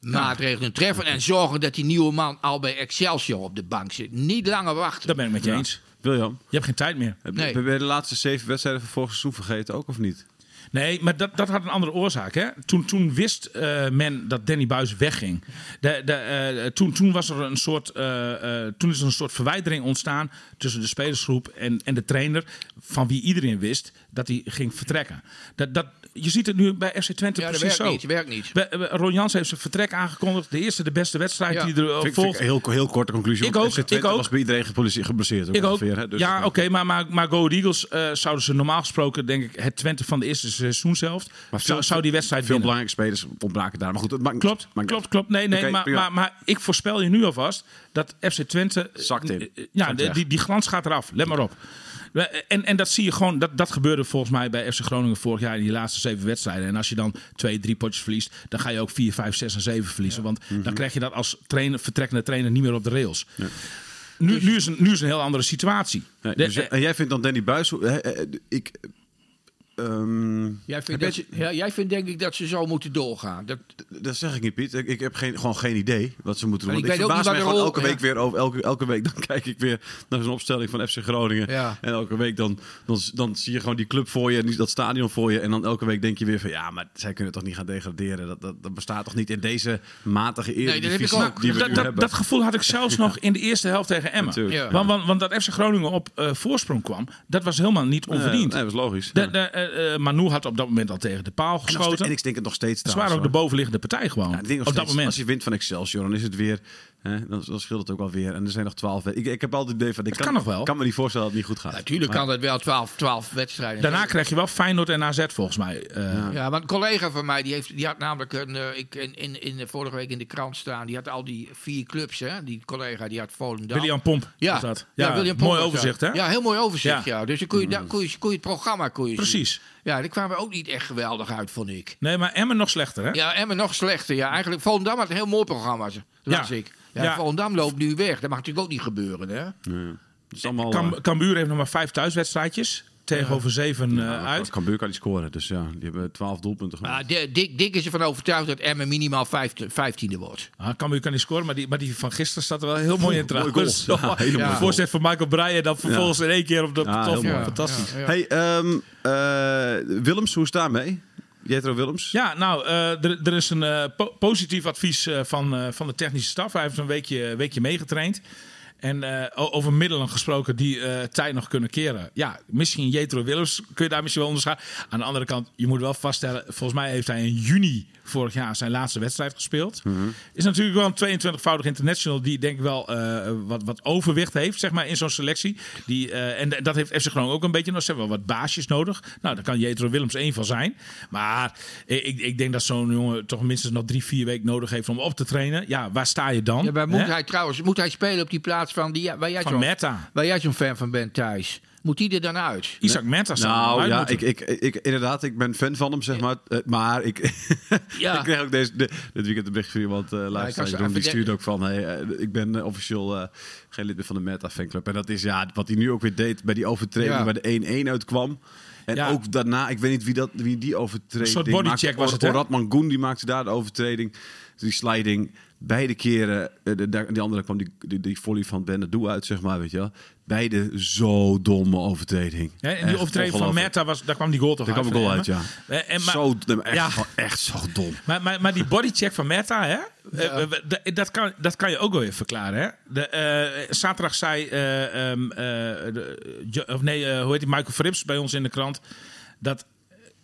Speaker 4: maatregelen treffen. En zorgen dat die nieuwe man al bij Excelsior op de bank zit. Niet langer wachten.
Speaker 2: Daar ben ik met je eens.
Speaker 3: William,
Speaker 2: Je hebt geen tijd meer.
Speaker 3: heb,
Speaker 4: Nee.
Speaker 3: heb je de laatste zeven wedstrijden van vorig seizoen vergeten ook of niet?
Speaker 2: Nee, maar dat, dat had een andere oorzaak. Hè? Toen, toen wist eh, men dat Danny Buis wegging. Eh, toen, toen, was er een soort, eh, toen is er een soort verwijdering ontstaan tussen de spelersgroep en, en de trainer. Van wie iedereen wist dat hij ging vertrekken. Dat, dat, je ziet het nu bij FC Twente
Speaker 4: ja,
Speaker 2: precies
Speaker 4: werkt
Speaker 2: zo.
Speaker 4: niet. werkt niet.
Speaker 2: Ron Jans heeft zijn vertrek aangekondigd. De eerste, de beste wedstrijd
Speaker 4: Ja.
Speaker 2: die er
Speaker 3: vind
Speaker 2: volgt.
Speaker 3: heel, heel korte conclusie.
Speaker 2: Ik ook,
Speaker 3: FC Twente
Speaker 2: ik ook.
Speaker 3: was bij iedereen geblesseerd. geblesseerd
Speaker 2: Ik ook.
Speaker 3: ongeveer? Dus
Speaker 2: ja, oké, maar, maar, maar Go Ahead Eagles eh, zouden ze normaal gesproken, denk ik, het Twente van de eerste seizoenshelft,
Speaker 3: Maar
Speaker 2: zou, zou die wedstrijd
Speaker 3: Veel
Speaker 2: winnen.
Speaker 3: belangrijke spelers ontbraken daar. Maar goed, het maakt
Speaker 2: Klopt,
Speaker 3: maakt-
Speaker 2: klopt, klopt. Nee, nee, maar, maar, maar ik voorspel je nu alvast dat FC Twente...
Speaker 3: Zakt in.
Speaker 2: eh, Ja,
Speaker 3: Zakt
Speaker 2: die, die glans gaat eraf. Let maar op. En, en dat zie je gewoon, dat, dat gebeurde volgens mij bij FC Groningen vorig jaar in die laatste zeven wedstrijden. En als je dan twee, drie potjes verliest, dan ga je ook vier, vijf, zes en zeven verliezen. Want
Speaker 3: Mhm.
Speaker 2: dan krijg je dat als trainer, vertrekkende trainer niet meer op de rails. Nu, nu, is een, nu is een heel andere situatie.
Speaker 3: Nee, dus,
Speaker 2: eh,
Speaker 3: en jij vindt dan Danny Buis... hè, Ik, ehm,
Speaker 4: Jij vindt,
Speaker 3: heb
Speaker 4: dat
Speaker 3: je-
Speaker 4: ze- ja, jij vindt denk ik dat ze zo moeten doorgaan. Dat,
Speaker 3: Dat zeg ik niet, Piet. Ik, ik heb geen, gewoon geen idee wat ze moeten doen.
Speaker 4: Ik
Speaker 3: ik
Speaker 4: weet ook
Speaker 3: verbaas
Speaker 4: niet
Speaker 3: mij gewoon elke
Speaker 4: rol-
Speaker 3: week weer over. Elke, elke week dan kijk ik weer naar zo'n opstelling van FC Groningen.
Speaker 4: Ja.
Speaker 3: En elke week dan, dan, dan zie je gewoon die club voor je en dat stadion voor je. En dan elke week denk je weer van ja, maar zij kunnen toch niet gaan degraderen. Dat, dat, dat bestaat toch niet in deze matige
Speaker 4: dat heb ik
Speaker 3: eredivisie
Speaker 4: ook.
Speaker 3: die we
Speaker 2: dat, dat,
Speaker 3: hebben.
Speaker 2: dat gevoel had ik zelfs nog in de eerste helft tegen Emmen.
Speaker 4: Ja.
Speaker 2: Want, want, want dat FC Groningen op eh, voorsprong kwam, dat was helemaal niet onverdiend.
Speaker 3: Nee, dat was logisch.
Speaker 2: De,
Speaker 3: Ja.
Speaker 2: de, eh, eh, Manu had op dat moment al tegen de paal geschoten.
Speaker 3: en ik denk het nog steeds
Speaker 2: Ze waren ook de bovenliggende partij gewoon.
Speaker 3: Ja,
Speaker 2: op dat moment.
Speaker 3: Als je wint van Excelsior, dan is het weer. Hè, dan, dan scheelt het ook wel weer. En er zijn nog twaalf. Ik, ik heb altijd het idee van. Ik
Speaker 2: Het kan nog wel.
Speaker 3: kan me niet voorstellen dat het niet goed gaat.
Speaker 4: natuurlijk
Speaker 3: Maar-
Speaker 4: kan dat wel 12, 12 wedstrijden.
Speaker 2: Daarna krijg je wel Feyenoord en AZ volgens mij. Eh,
Speaker 4: Ja, want een collega van mij die, heeft, die had namelijk een, eh, ik, in, in, in, de vorige week in de krant staan. Die had al die vier clubs, hè? Die collega die had Volendam.
Speaker 2: William Pomp
Speaker 4: ja,
Speaker 2: was dat.
Speaker 4: ja,
Speaker 2: Ja,
Speaker 4: William
Speaker 2: mooi
Speaker 4: Pomp was
Speaker 2: overzicht, hè?
Speaker 4: Ja, heel mooi overzicht, ja.
Speaker 2: Ja.
Speaker 4: Dus dan kon je, daar kon, je, kon je het programma kon je zien. Ja, die kwamen ook niet echt geweldig uit, vond ik.
Speaker 2: Nee, maar Emmen nog slechter, hè?
Speaker 4: Ja, Emmen nog slechter. Ja, eigenlijk Volendam had een heel mooi programma, las
Speaker 2: Ja.
Speaker 4: ik. Ja,
Speaker 2: Ja.
Speaker 4: Volendam loopt nu weg. Dat mag natuurlijk ook niet gebeuren, hè?
Speaker 3: Ja. Het is allemaal.
Speaker 2: Kam,
Speaker 3: eh,
Speaker 2: Cambuur heeft nog maar vijf thuiswedstrijdjes. Tegenover zeven eh,
Speaker 3: ja,
Speaker 2: uit.
Speaker 3: Cambuur kan niet scoren. Dus ja, die hebben twaalf doelpunten gemaakt.
Speaker 4: Di- Dick, Dick is ervan overtuigd dat Emmen minimaal vijfde- vijftiende wordt.
Speaker 2: Ah, Cambuur kan niet scoren, maar die, maar die van gisteren staat er wel heel mooi in trouwens.
Speaker 3: Ja,
Speaker 4: goal.
Speaker 2: Voorzet van Michael Breyer dan vervolgens in één keer op de
Speaker 3: Ja,
Speaker 2: top.
Speaker 3: heel mooi.
Speaker 2: Fantastisch.
Speaker 4: Ja, ja.
Speaker 3: Hey, ehm, eh, Willems, hoe is het daarmee? Jetro Willems?
Speaker 2: Ja, nou, eh, er, is een eh, po- positief advies eh, van, eh, van de technische staf. Hij heeft een weekje, weekje meegetraind. En eh, over middelen gesproken die eh, tijd nog kunnen keren. Ja, misschien Jetro Willems kun je daar misschien wel onderscheiden. Aan de andere kant, je moet wel vaststellen... volgens mij heeft hij in juni vorig jaar zijn laatste wedstrijd gespeeld. Is natuurlijk wel een 22-voudig international... die denk ik wel eh, wat, wat overwicht heeft zeg maar, in zo'n selectie. Die, en dat heeft FC Groningen ook een beetje nog. Ze hebben wel wat baasjes nodig. Nou, daar kan Jetro Willems één van zijn. Maar ik, ik denk dat zo'n jongen toch minstens nog drie, vier weken nodig heeft... om op te trainen. Ja, waar sta je dan?
Speaker 4: Ja, maar moet hij trouwens moet hij spelen op die plaats van die, waar jij
Speaker 2: Van
Speaker 4: zo'n
Speaker 2: Meta.
Speaker 4: waar jij zo'n fan van bent thuis? Moet die er dan uit?
Speaker 2: Isaac Menta zou
Speaker 3: Nou ja, ik, ik, ik, inderdaad, ik ben fan van hem, zeg maar. Eh, maar ik,
Speaker 4: Ja.
Speaker 3: ik kreeg ook deze, de- dit weekend een bericht van iemand, uh, luisteraar, die stuurde ook van... Hey, eh, ik ben officieel eh, geen lid meer van de Meta fanclub. En dat is ja, wat hij nu ook weer deed bij die overtreding
Speaker 4: Ja.
Speaker 3: waar de 1-1 uitkwam. En
Speaker 2: Ja.
Speaker 3: ook daarna, ik weet niet wie, dat, wie die overtreding...
Speaker 2: Een soort bodycheck was het, hè?
Speaker 3: Orad Mangoen, die maakte daar de overtreding. Die sliding. Beide keren, eh, de, de- die andere kwam die, die, die volley van Benadou uit, zeg maar, weet je wel. Beide zo domme overtreding.
Speaker 2: Hè, en die
Speaker 3: Echt
Speaker 2: overtreding van. Meta, was, daar kwam die goal toch
Speaker 3: Daar kwam
Speaker 2: uit.
Speaker 3: een goal uit, ja.
Speaker 2: Eh, en maar-
Speaker 3: zo, echt,
Speaker 2: ja.
Speaker 3: echt zo dom.
Speaker 2: Maar, maar, maar die bodycheck van Meta, hè? eh, d- dat, kan, dat kan je ook wel even verklaren. Hè? De, eh, zaterdag zei, eh, ehm, eh, de, Jo- of nee, hoe heet die, Michael Frips bij ons in de krant, dat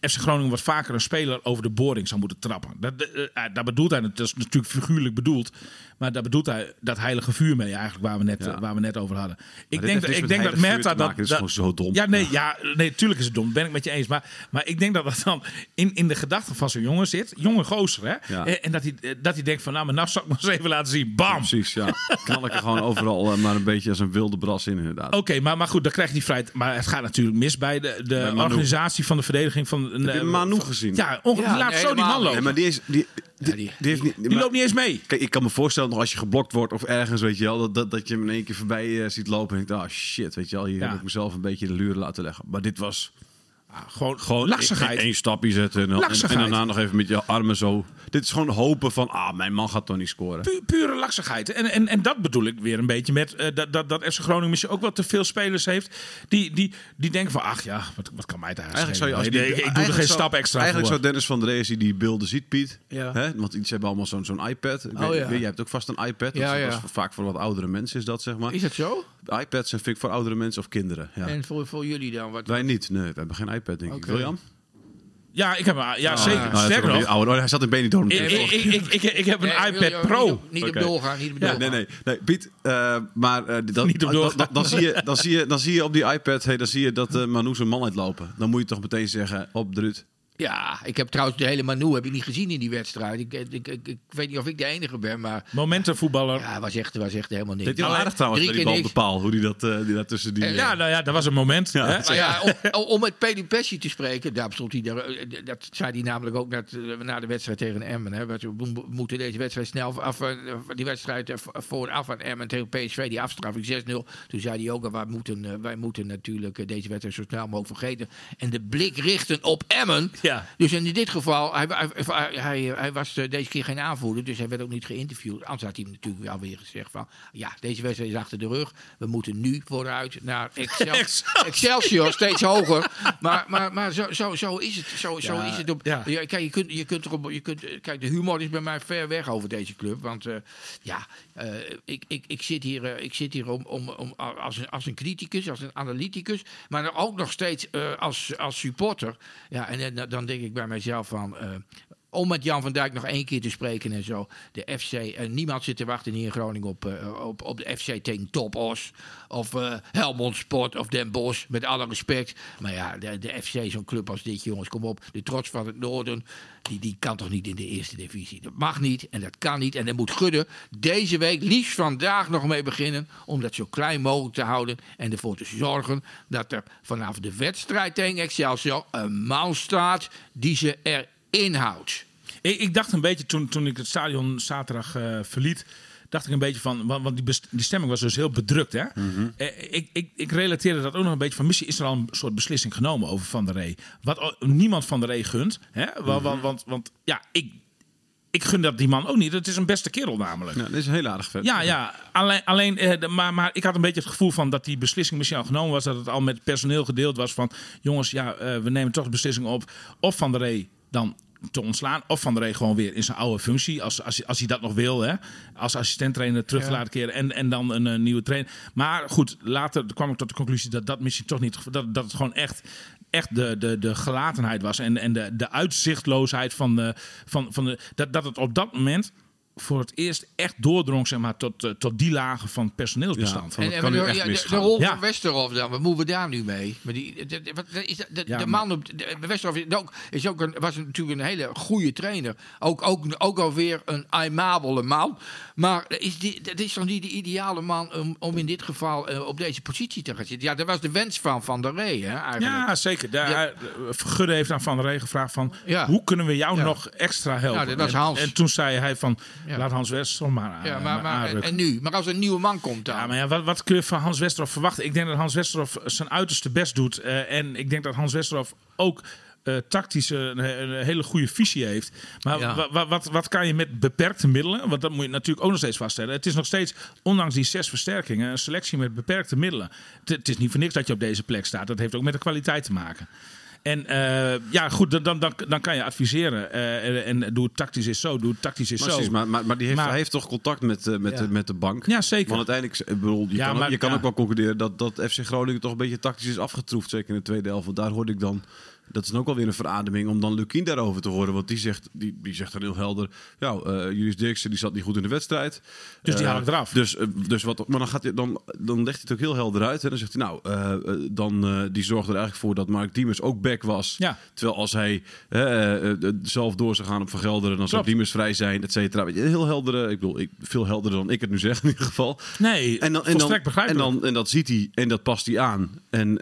Speaker 2: FC Groningen wat vaker een speler over de boarding zou moeten trappen. Dat, eh, daar bedoelt hij, dat is natuurlijk figuurlijk bedoeld, maar daar bedoelt hij dat heilige vuur mee eigenlijk waar we net,
Speaker 3: Ja.
Speaker 2: eh, waar we net over hadden. Ik denk, dat, ik denk dat
Speaker 3: te
Speaker 2: dat,
Speaker 3: is gewoon zo dom.
Speaker 2: Ja, nee, ja, nee, tuurlijk is het dom. Ben ik met je eens. Maar, maar ik denk dat dat dan in, in de gedachten van zo'n jongen zit. Jonge gozer, hè?
Speaker 3: Ja.
Speaker 2: Eh, En dat hij, dat hij denkt van, nou, maar nou zal ik maar eens even laten zien. Bam!
Speaker 3: Precies, ja. Knal ik er gewoon overal maar een beetje als een wilde bras in, inderdaad.
Speaker 2: Oké, maar, maar goed, dan krijg je die vrijheid. Maar het gaat natuurlijk mis bij de, de organisatie van de verdediging van...
Speaker 3: Heb je
Speaker 2: eh,
Speaker 3: Manu
Speaker 2: van-
Speaker 3: gezien?
Speaker 2: Ja, onge-
Speaker 4: Ja,
Speaker 2: die laat
Speaker 4: nee,
Speaker 2: zo die man lopen.
Speaker 3: Nee, maar die is... Die, die,
Speaker 4: die-
Speaker 3: die heeft niet,
Speaker 2: Die
Speaker 3: maar-
Speaker 2: loopt niet eens mee.
Speaker 3: Kijk, ik kan me voorstellen nog als je geblokt wordt of ergens, weet je wel, dat, dat, dat je hem in één keer voorbij eh, ziet lopen en denkt, ah shit, weet je wel, hier
Speaker 2: Ja.
Speaker 3: heb ik mezelf een beetje de luren laten leggen. Maar dit was
Speaker 2: Gewoon,
Speaker 3: gewoon
Speaker 2: laksigheid.
Speaker 3: één stapje zetten en, dan- en, daarna nog even met je armen zo. Dit is gewoon hopen van, ah, mijn man gaat toch niet scoren.
Speaker 2: Pu- pure laksigheid. En, en, en dat bedoel ik weer een beetje met eh, dat, dat, dat FC Groningen misschien ook wel te veel spelers heeft. Die, die, die denken van, ach ja, wat, wat kan mij daar
Speaker 3: Eigenlijk zou je als die,
Speaker 2: Nee, ik, ik doe er
Speaker 3: eigenlijk
Speaker 2: geen
Speaker 3: zou-
Speaker 2: stap extra
Speaker 3: Eigenlijk
Speaker 2: voor.
Speaker 3: zou Dennis van der als hij die beelden ziet, Piet.
Speaker 4: Ja.
Speaker 3: Hè? Want iets hebben allemaal zo'n zo'n iPad. Ik
Speaker 4: Oh,
Speaker 3: weet,
Speaker 4: ja.
Speaker 3: jij hebt ook vast een iPad. Dat
Speaker 4: Ja,
Speaker 3: is,
Speaker 4: ja.
Speaker 3: dat is vaak voor wat oudere mensen is dat, zeg maar.
Speaker 4: Is dat zo?
Speaker 3: iPads zijn vind ik voor oudere mensen of kinderen. Ja.
Speaker 4: En voor, voor jullie dan? Wat?
Speaker 3: Wij niet. Nee, we hebben geen iPad, denk ik. Wil?
Speaker 2: Ja, ik heb hem. Ja, zeker.
Speaker 3: Nou,
Speaker 2: Sterker nog,
Speaker 3: ouder. Oh, hij zat in Benidorm.
Speaker 2: ik, ik, ik, ik, ik, ik heb een
Speaker 4: Nee, wil
Speaker 2: iPad Pro.
Speaker 4: Niet op, niet op
Speaker 3: Oké.
Speaker 4: doorgaan, niet op
Speaker 3: Ja,
Speaker 4: doorgaan.
Speaker 3: nee, nee, nee. Piet, eh, maar eh, dat,
Speaker 2: Niet op
Speaker 3: dan,
Speaker 2: doorgaan.
Speaker 3: dan, dan zie je, dan, zie je, dan zie je op die iPad, hey, dan zie je dat eh Manu zijn man uitlopen. Dan moet je toch meteen zeggen, op Drut,
Speaker 4: Ja, ik heb trouwens de hele Manu heb ik niet gezien in die wedstrijd. Ik, ik, ik, ik weet niet of ik de enige ben, maar
Speaker 2: Momentenvoetballer.
Speaker 4: ja, was echt, was echt helemaal niks.
Speaker 3: Al
Speaker 4: Alleen
Speaker 3: aardig trouwens die bal bepaal. Hoe die dat, eh, die dat tussen die...
Speaker 2: Ja, nou ja, dat was een moment.
Speaker 3: Ja.
Speaker 2: hè?
Speaker 4: Maar ja, om, om met Pessi te spreken, daar stond hij, daar, eh, dat zei hij namelijk ook net, eh, na de wedstrijd tegen Emmen. Hè, we mo- moeten deze wedstrijd snel af, eh, die wedstrijd eh, vooraf aan Emmen tegen PSV, die afstraffing 6-0. Toen zei hij ook, wij moeten, eh, wij moeten natuurlijk eh, deze wedstrijd zo snel mogelijk vergeten. En de blik richten op Emmen.
Speaker 2: Ja.
Speaker 4: Dus in dit geval, hij, hij, hij, was eh, deze keer geen aanvoerder, dus hij werd ook niet geïnterviewd. Anders had hij natuurlijk wel weer gezegd van, ja, deze wedstrijd is achter de rug. We moeten nu vooruit naar Excel, Excelsior, steeds hoger. Maar, maar, maar zo, zo, zo is het. Zo, zo is het op,
Speaker 2: ja.
Speaker 4: ja, kijk, je kunt, je kunt erop, je kunt, eh, kijk, de humor is bij mij ver weg over deze club. Want eh, ja, ik, ik, ik zit hier, ik zit hier om, om, om, als, een, als een criticus, als een analyticus, maar ook nog steeds als, als supporter. Ja, en eh, dan denk ik bij mijzelf van. Om met Jan van Dijk nog één keer te spreken en zo. De FC, eh, niemand zit te wachten hier in Groningen op, eh, op, op de FC tegen Top Os. Of eh, Helmond Sport of Den Bosch, met alle respect. Maar ja, de, de FC, zo'n club als dit, jongens, kom op. De trots van het Noorden, die, die kan toch niet in de eerste divisie. Dat mag niet en dat kan niet. En daar moet Gudde deze week, liefst vandaag nog mee beginnen. Om dat zo klein mogelijk te houden. En ervoor te zorgen dat er vanaf de wedstrijd tegen Excelsior een man staat die ze erin houdt.
Speaker 2: Ik, ik dacht een beetje toen, toen ik het stadion zaterdag eh, verliet. Dacht ik een beetje van. Want, want die, best- die stemming was dus heel bedrukt. Hè? Eh, ik, ik, ik relateerde dat ook nog een beetje van. Misschien is er al een soort beslissing genomen over Van der Rey. Wat niemand Van der Rey gunt. Hè? Want, want, want, want ja, ik, ik gun dat die man ook niet. Het is een beste kerel namelijk.
Speaker 3: Ja, dat is een heel aardig vet.
Speaker 2: Ja, ja. Alleen, alleen eh, de- maar, maar ik had een beetje het gevoel van dat die beslissing misschien al genomen was. Dat het al met personeel gedeeld was van... jongens, ja, we nemen toch de beslissing op. Of Van der Rey dan te ontslaan. Of Van der Rey gewoon weer in zijn oude functie. Als, als, als hij dat nog wil. Hè, als assistent-trainer terug te laten keren. En, en dan een, eh, nieuwe trainer. Maar goed, later kwam ik tot de conclusie dat dat misschien toch niet... Dat, dat het gewoon echt... Echt de, de, de gelatenheid was en, en de, de uitzichtloosheid van de, van, van de. Dat, dat het op dat moment voor het eerst echt doordrong zeg maar, tot, eh, tot die lagen van personeelsbestand.
Speaker 3: Ja, van-
Speaker 4: En,
Speaker 3: kan nu
Speaker 4: de,
Speaker 3: echt
Speaker 4: ja, de, de rol
Speaker 2: Ja.
Speaker 4: van Westerhof dan, wat moeten we daar nu mee? Maar die, de, de- wat is dat- de,
Speaker 2: Ja,
Speaker 4: de
Speaker 2: maar-
Speaker 4: man op de, Westerhof is ook, is ook een, was natuurlijk een hele goede trainer. Ook, ook, ook alweer een aimabele man. Maar is die, dat is toch niet de ideale man om, om in dit geval eh, op deze positie te gaan zitten? Ja, dat was de wens van Van der Rey, hè, eigenlijk.
Speaker 2: Ja, zeker. Daar, Gudde heeft aan Van der Rey gevraagd van...
Speaker 4: Ja.
Speaker 2: hoe kunnen we jou
Speaker 4: Ja.
Speaker 2: nog extra helpen?
Speaker 4: Ja, dat was
Speaker 2: En-
Speaker 4: Hans.
Speaker 2: En, toen zei hij van,
Speaker 4: Ja.
Speaker 2: laat Hans Westerhof maar,
Speaker 4: Ja,
Speaker 2: aan-
Speaker 4: maar, maar, en, nu? Maar als er een nieuwe man komt dan?
Speaker 2: Ja, maar ja, wat, wat kun je van Hans Westerhof verwachten? Ik denk dat Hans Westerhof zijn uiterste best doet. eh, en ik denk dat Hans Westerhof ook eh, tactisch een, een hele goede visie heeft. Maar
Speaker 4: Ja.
Speaker 2: wa- wa- wat, wat kan je met beperkte middelen? Want dat moet je natuurlijk ook nog steeds vaststellen. Het is nog steeds, ondanks die zes versterkingen, een selectie met beperkte middelen. Het, het is niet voor niks dat je op deze plek staat. Dat heeft ook met de kwaliteit te maken. En eh, ja, goed, dan, dan, dan, kan je adviseren. eh, en doe het tactisch is zo, doe het tactisch is zo.
Speaker 3: Precies, maar, maar, maar die heeft,
Speaker 2: Maar-
Speaker 3: hij heeft toch contact met, eh, met,
Speaker 4: Ja.
Speaker 3: de, met de bank?
Speaker 2: Ja, zeker.
Speaker 3: Want uiteindelijk, ik bedoel, je
Speaker 2: Ja,
Speaker 3: kan, ook,
Speaker 2: maar-
Speaker 3: je kan
Speaker 2: ja.
Speaker 3: ook wel concluderen dat, dat FC Groningen toch een beetje tactisch is afgetroefd. Zeker in de tweede helft. Want daar hoorde ik dan, dat is dan ook wel weer een verademing om dan Lukien daarover te horen. Want die zegt, die, die zegt dan heel helder, ja, eh Julius Dirksen die zat niet goed in de wedstrijd.
Speaker 2: Dus die
Speaker 3: Eh,
Speaker 2: haal ik eraf.
Speaker 3: Dus, eh, dus wat, maar dan, gaat hij, dan, dan legt hij het ook heel helder uit. En dan zegt hij, nou, dan, die zorgde er eigenlijk voor dat Mark Diemers ook back was.
Speaker 2: Ja.
Speaker 3: Terwijl als hij zelf door zou gaan op Van Gelderen, dan zou. Diemers vrij zijn, et cetera. Heel heldere, ik bedoel, ik, veel helderder dan ik het nu zeg in ieder geval.
Speaker 2: Nee,
Speaker 3: En, dan, en, dan, en, dan, en dat ziet hij en dat past hij aan. En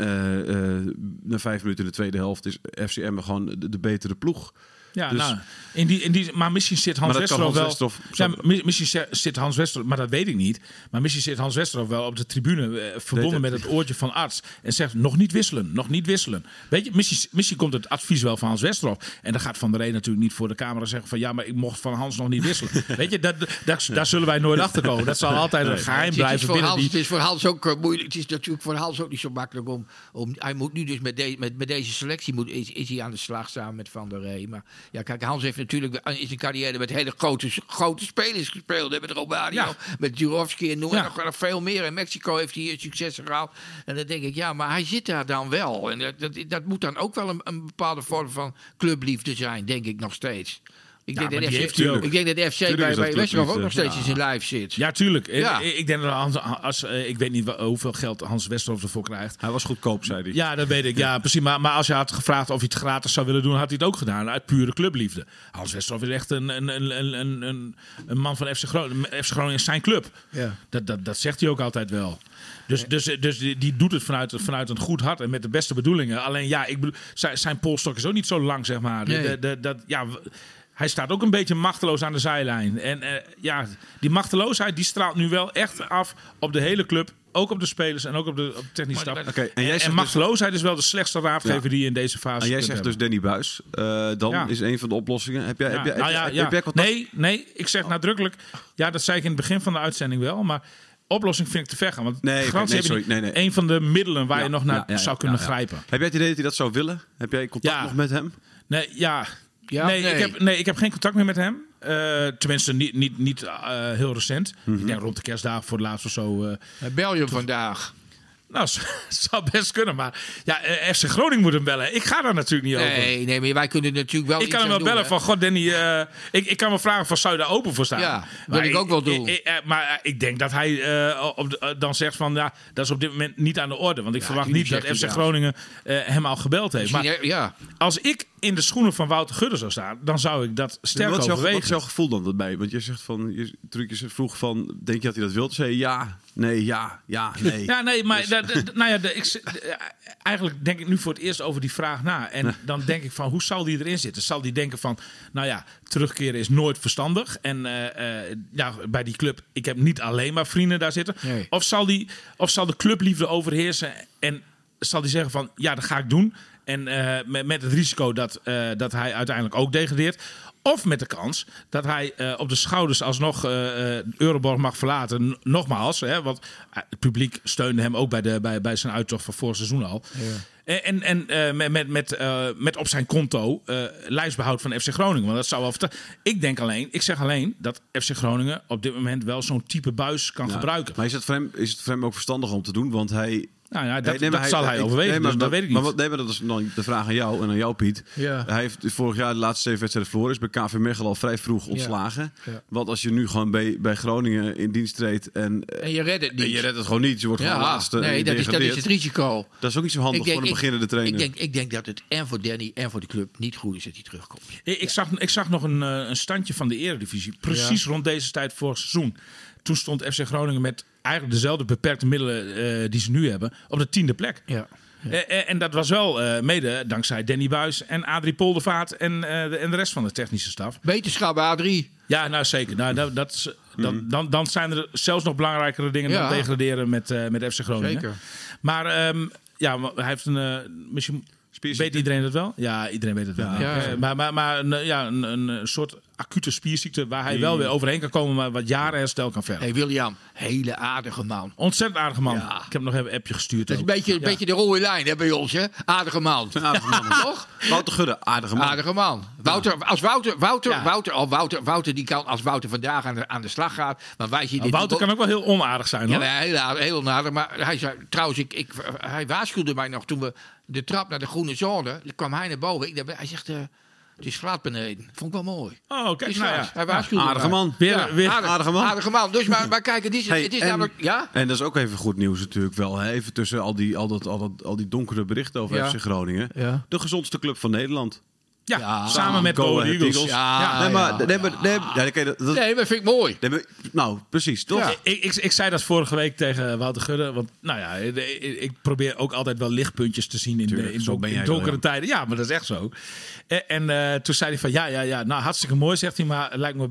Speaker 3: na vijf minuten in de tweede helft is FCM gewoon de, de betere ploeg.
Speaker 2: Ja,
Speaker 3: Dus-
Speaker 2: nou, in die, in die, maar misschien zit Hans Westerhof wel...
Speaker 3: Westerhof-
Speaker 2: Ja, misschien zi- zit Hans Westerhof, maar dat weet ik niet. Maar misschien zit Hans Westerhof wel op de tribune eh, verbonden met
Speaker 3: het.
Speaker 2: het oortje van arts. En zegt, nog niet wisselen, nog niet wisselen. Weet je, misschien, misschien komt het advies wel van Hans Westerhof. En dan gaat Van der Rey natuurlijk niet voor de camera zeggen van... ja, maar ik mocht van Hans nog niet wisselen. weet je, dat, dat, daar zullen wij nooit achter komen. Dat zal altijd een geheim
Speaker 4: Het is,
Speaker 2: blijven
Speaker 4: voor Hans,
Speaker 2: die...
Speaker 4: het is voor Hans ook eh, moeilijk. Het is natuurlijk voor Hans ook niet zo makkelijk om. om hij moet nu dus met, de, met, met deze selectie moet, is, is hij aan de slag samen met Van der Rey. Maar ja, kijk, Hans heeft natuurlijk in zijn carrière met hele grote, grote spelers gespeeld. hè, Met Romario,
Speaker 2: Ja.
Speaker 4: met Jurovski en noem
Speaker 2: Ja.
Speaker 4: nog, veel meer. In Mexico heeft hij hier successen gehaald. En dan denk ik, ja, maar hij zit daar dan wel. En dat, dat, dat moet dan ook wel een, een bepaalde vorm van clubliefde zijn, denk ik nog steeds. Ik
Speaker 2: Ja,
Speaker 4: denk, dat FC, ik denk dat FC
Speaker 3: Tuurlijk
Speaker 4: bij, Westerhof ook nog steeds in zijn lijf zit.
Speaker 2: Ja, tuurlijk. En
Speaker 4: Ja.
Speaker 2: Ik, ik denk dat Hans, als, eh, ik weet niet hoeveel geld Hans Westerhof ervoor krijgt.
Speaker 3: Hij was goedkoop, zei hij.
Speaker 2: Ja, dat weet ik. Ja, precies. Maar, maar als je had gevraagd of hij het gratis zou willen doen, had hij het ook gedaan. Uit pure clubliefde. Hans Westerhof is echt een, een, een, een, een, een, man van FC Groningen. FC Groningen is zijn club.
Speaker 4: Ja.
Speaker 2: Dat, dat, dat zegt hij ook altijd wel. Dus, dus, dus die, die doet het vanuit, vanuit een goed hart en met de beste bedoelingen. Alleen ja, ik bedoel, zijn, zijn polstok is ook niet zo lang, zeg maar. De-
Speaker 4: Nee.
Speaker 2: de- de- dat, ja, hij staat ook een beetje machteloos aan de zijlijn. En eh, ja, die machteloosheid die straalt nu wel echt af op de hele club. Ook op de spelers en ook op de, op de technische
Speaker 3: Oké, en jij
Speaker 2: En,
Speaker 3: zegt dus-
Speaker 2: machteloosheid is wel de slechtste raadgever
Speaker 3: Ja.
Speaker 2: die je in deze fase
Speaker 3: En jij
Speaker 2: kunt
Speaker 3: zegt dus. Danny Buis. Eh, dan
Speaker 2: Ja.
Speaker 3: is een van de oplossingen. Heb jij, heb jij,
Speaker 2: nou
Speaker 3: heb,
Speaker 2: ja.
Speaker 3: heb jij contact?
Speaker 2: Nee, nee, ik zeg nadrukkelijk. Ja, dat zei ik in het begin van de uitzending wel. Maar oplossing vind ik te ver gaan. Want
Speaker 3: Nee, nee, sorry, nee, nee.
Speaker 2: Een van de middelen waar
Speaker 3: Ja,
Speaker 2: je nog naar
Speaker 3: ja, ja,
Speaker 2: zou
Speaker 3: ja,
Speaker 2: kunnen
Speaker 3: ja.
Speaker 2: grijpen.
Speaker 3: Heb jij het idee dat hij dat zou willen? Heb jij contact
Speaker 2: Ja.
Speaker 3: nog met hem?
Speaker 2: Nee, ja.
Speaker 4: Ja,
Speaker 2: nee,
Speaker 4: nee.
Speaker 2: Ik heb, nee, ik heb geen contact meer met hem. Eh, tenminste, niet, niet, niet eh, heel recent.
Speaker 3: Mhm.
Speaker 2: Ik denk rond de kerstdagen voor het laatst of zo. eh,
Speaker 4: Bel je hem vandaag?
Speaker 2: Nou, zou best kunnen. Maar ja, eh, FC Groningen moet hem bellen. Ik ga daar natuurlijk niet over.
Speaker 4: Nee, nee, maar wij kunnen natuurlijk wel
Speaker 2: Ik
Speaker 4: iets
Speaker 2: kan hem wel bellen van, god Danny, eh, ik, ik kan me vragen van, zou je daar open voor staan?
Speaker 4: Ja, wil ik ook wel doen.
Speaker 2: ik- eh, maar ik denk dat hij op de- dan zegt van, ja, dat is op dit moment niet aan de orde. Want ik verwacht niet dat FC. Groningen eh, hem al gebeld heeft. Maar
Speaker 4: ja.
Speaker 2: als ik in de schoenen van Wouter Gudde zou staan, dan zou ik dat sterk
Speaker 3: wat, is jouw, wat
Speaker 2: overwegen.
Speaker 3: is jouw gevoel dan daarbij? Want je zegt van, je, toen ik je vroeg van, denk je dat hij dat wil? Toen zei je ja, nee, ja, ja, nee.
Speaker 2: Ja, nee, maar
Speaker 3: Dus-
Speaker 2: nou ja, ik, de- eigenlijk denk ik nu voor het eerst over die vraag na. En dan denk ik van, hoe zal die erin zitten? Zal die denken van, nou ja, terugkeren is nooit verstandig. En eh, eh, ja, bij die club, ik heb niet alleen maar vrienden daar zitten.
Speaker 4: Nee.
Speaker 2: Of, zal die, of zal de clubliefde overheersen en zal die zeggen van, ja, dat ga ik doen. En eh, met, met het risico dat, eh, dat hij uiteindelijk ook degradeert. Of met de kans dat hij eh, op de schouders alsnog eh eh, Euroborg mag verlaten. Nogmaals, hè, want het publiek steunde hem ook bij, de, bij, bij zijn uittocht van vorig seizoen al. En, en, en eh, met, met, met, met op zijn konto eh, lijstbehoud van FC Groningen. Want dat zou wel. Ik denk alleen, ik zeg alleen dat FC Groningen op dit moment wel zo'n type buis kan
Speaker 3: Ja.
Speaker 2: gebruiken.
Speaker 3: Maar is het, voor hem, is het voor hem ook verstandig om te doen? Want hij...
Speaker 2: Nou ja, dat,
Speaker 3: Nee,
Speaker 2: zal hij
Speaker 3: ik-
Speaker 2: overwegen.
Speaker 3: nee, maar
Speaker 2: dus dat weet ik niet.
Speaker 3: Maar wat, nee, maar dat is dan de vraag aan jou en aan jou, Piet.
Speaker 4: Ja.
Speaker 3: Hij heeft vorig jaar de laatste zeven wedstrijden verloren. Is bij KV Mechelen al vrij vroeg ontslagen.
Speaker 4: Ja.
Speaker 3: Want als je nu gewoon bij, bij Groningen in dienst treedt en,
Speaker 4: En je redt het
Speaker 3: en
Speaker 4: niet.
Speaker 3: je redt het gewoon niet. Je wordt gewoon laatste.
Speaker 4: nee, dat is, dat is het risico.
Speaker 3: Dat is ook niet zo handig voor een beginnende trainer.
Speaker 4: Ik denk, ik denk dat het en voor Danny en voor de club niet goed is dat hij terugkomt.
Speaker 2: Ik, ik zag, ik zag nog een, eh, een standje van de Eredivisie. Precies rond deze tijd vorig seizoen. Toen stond FC Groningen met eigenlijk dezelfde beperkte middelen eh, die ze nu hebben. op de tiende plek.
Speaker 4: Ja.
Speaker 2: Eh, eh, en dat was wel eh, mede dankzij Danny Buis en Adrie Poldervaart en, eh, de, en de rest van de technische staf.
Speaker 4: Wetenschap A3.
Speaker 2: Ja, nou zeker. Nou, dat, dat is, dan, dan, dan zijn er zelfs nog belangrijkere dingen
Speaker 4: Ja.
Speaker 2: dan degraderen met, eh, met FC Groningen.
Speaker 4: Zeker.
Speaker 2: Maar ehm, ja, hij heeft een. misschien. Weet iedereen het wel? Ja, iedereen weet het wel.
Speaker 4: Ja.
Speaker 2: Eh, maar maar, maar een, ja, een, een, soort acute spierziekte waar hij wel weer overheen kan komen, maar wat jaren herstel kan vergen.
Speaker 4: hey William, hele aardige man.
Speaker 2: Ontzettend aardige man.
Speaker 4: Ja.
Speaker 2: Ik heb nog even een appje gestuurd.
Speaker 4: Dat is een beetje, een
Speaker 2: Ja.
Speaker 4: beetje de rode lijn hè, bij ons, hè? Aardige man.
Speaker 3: Aardige man.
Speaker 4: Toch?
Speaker 3: Wouter Gudde, aardige man.
Speaker 4: Aardige man. Wouter, als Wouter, Wouter,
Speaker 2: Ja.
Speaker 4: Wouter, oh, Wouter, Wouter, die kan, als Wouter vandaag aan de, aan de slag gaat, dan wijs je
Speaker 2: Nou,
Speaker 4: dit.
Speaker 2: Wouter kan ook wel heel onaardig zijn
Speaker 4: Ja,
Speaker 2: hoor.
Speaker 4: maar heel, aardig- heel nader. Maar hij zei, trouwens, ik, ik, hij waarschuwde mij nog toen we de trap naar de groene zone. Dan kwam hij naar boven. Ik, dacht, hij zegt, eh, het is glad beneden. Vond ik wel mooi.
Speaker 2: Oh, kijk, nou ja.
Speaker 4: Hij waarschuwde
Speaker 3: Aardige man.
Speaker 2: Weer,
Speaker 4: Ja,
Speaker 2: weer,
Speaker 4: aardig-
Speaker 3: aardige man.
Speaker 4: Aardige man. Dus maar, maar kijk, het is,
Speaker 3: Hey,
Speaker 4: het is
Speaker 3: en,
Speaker 4: namelijk... Ja?
Speaker 3: en dat is ook even goed nieuws natuurlijk wel. Hè? Even tussen al die, al, dat, al, dat, al die donkere berichten over
Speaker 4: Ja.
Speaker 3: FC Groningen.
Speaker 4: Ja.
Speaker 3: De gezondste club van Nederland.
Speaker 2: Ja,
Speaker 4: Ja.
Speaker 2: samen met
Speaker 3: Go
Speaker 2: Eagles.
Speaker 3: Eagles.
Speaker 4: Ja,
Speaker 3: nee, maar, nee, maar, nee, dat, dat-
Speaker 4: Nee, maar vind ik mooi.
Speaker 3: nee, maar- nou, precies, toch?
Speaker 4: Ja.
Speaker 2: Ik, ik, ik zei dat vorige week tegen Wouter Gudde. Want nou ja, ik, ik probeer ook altijd wel lichtpuntjes te zien in, de, in,
Speaker 3: zo
Speaker 2: don-
Speaker 3: ben
Speaker 2: in
Speaker 3: jij
Speaker 2: donkere
Speaker 3: wel, ja.
Speaker 2: tijden. Ja, maar dat is echt zo. En, en eh, toen zei hij van ja, ja, ja, nou hartstikke mooi zegt hij. Maar het lijkt me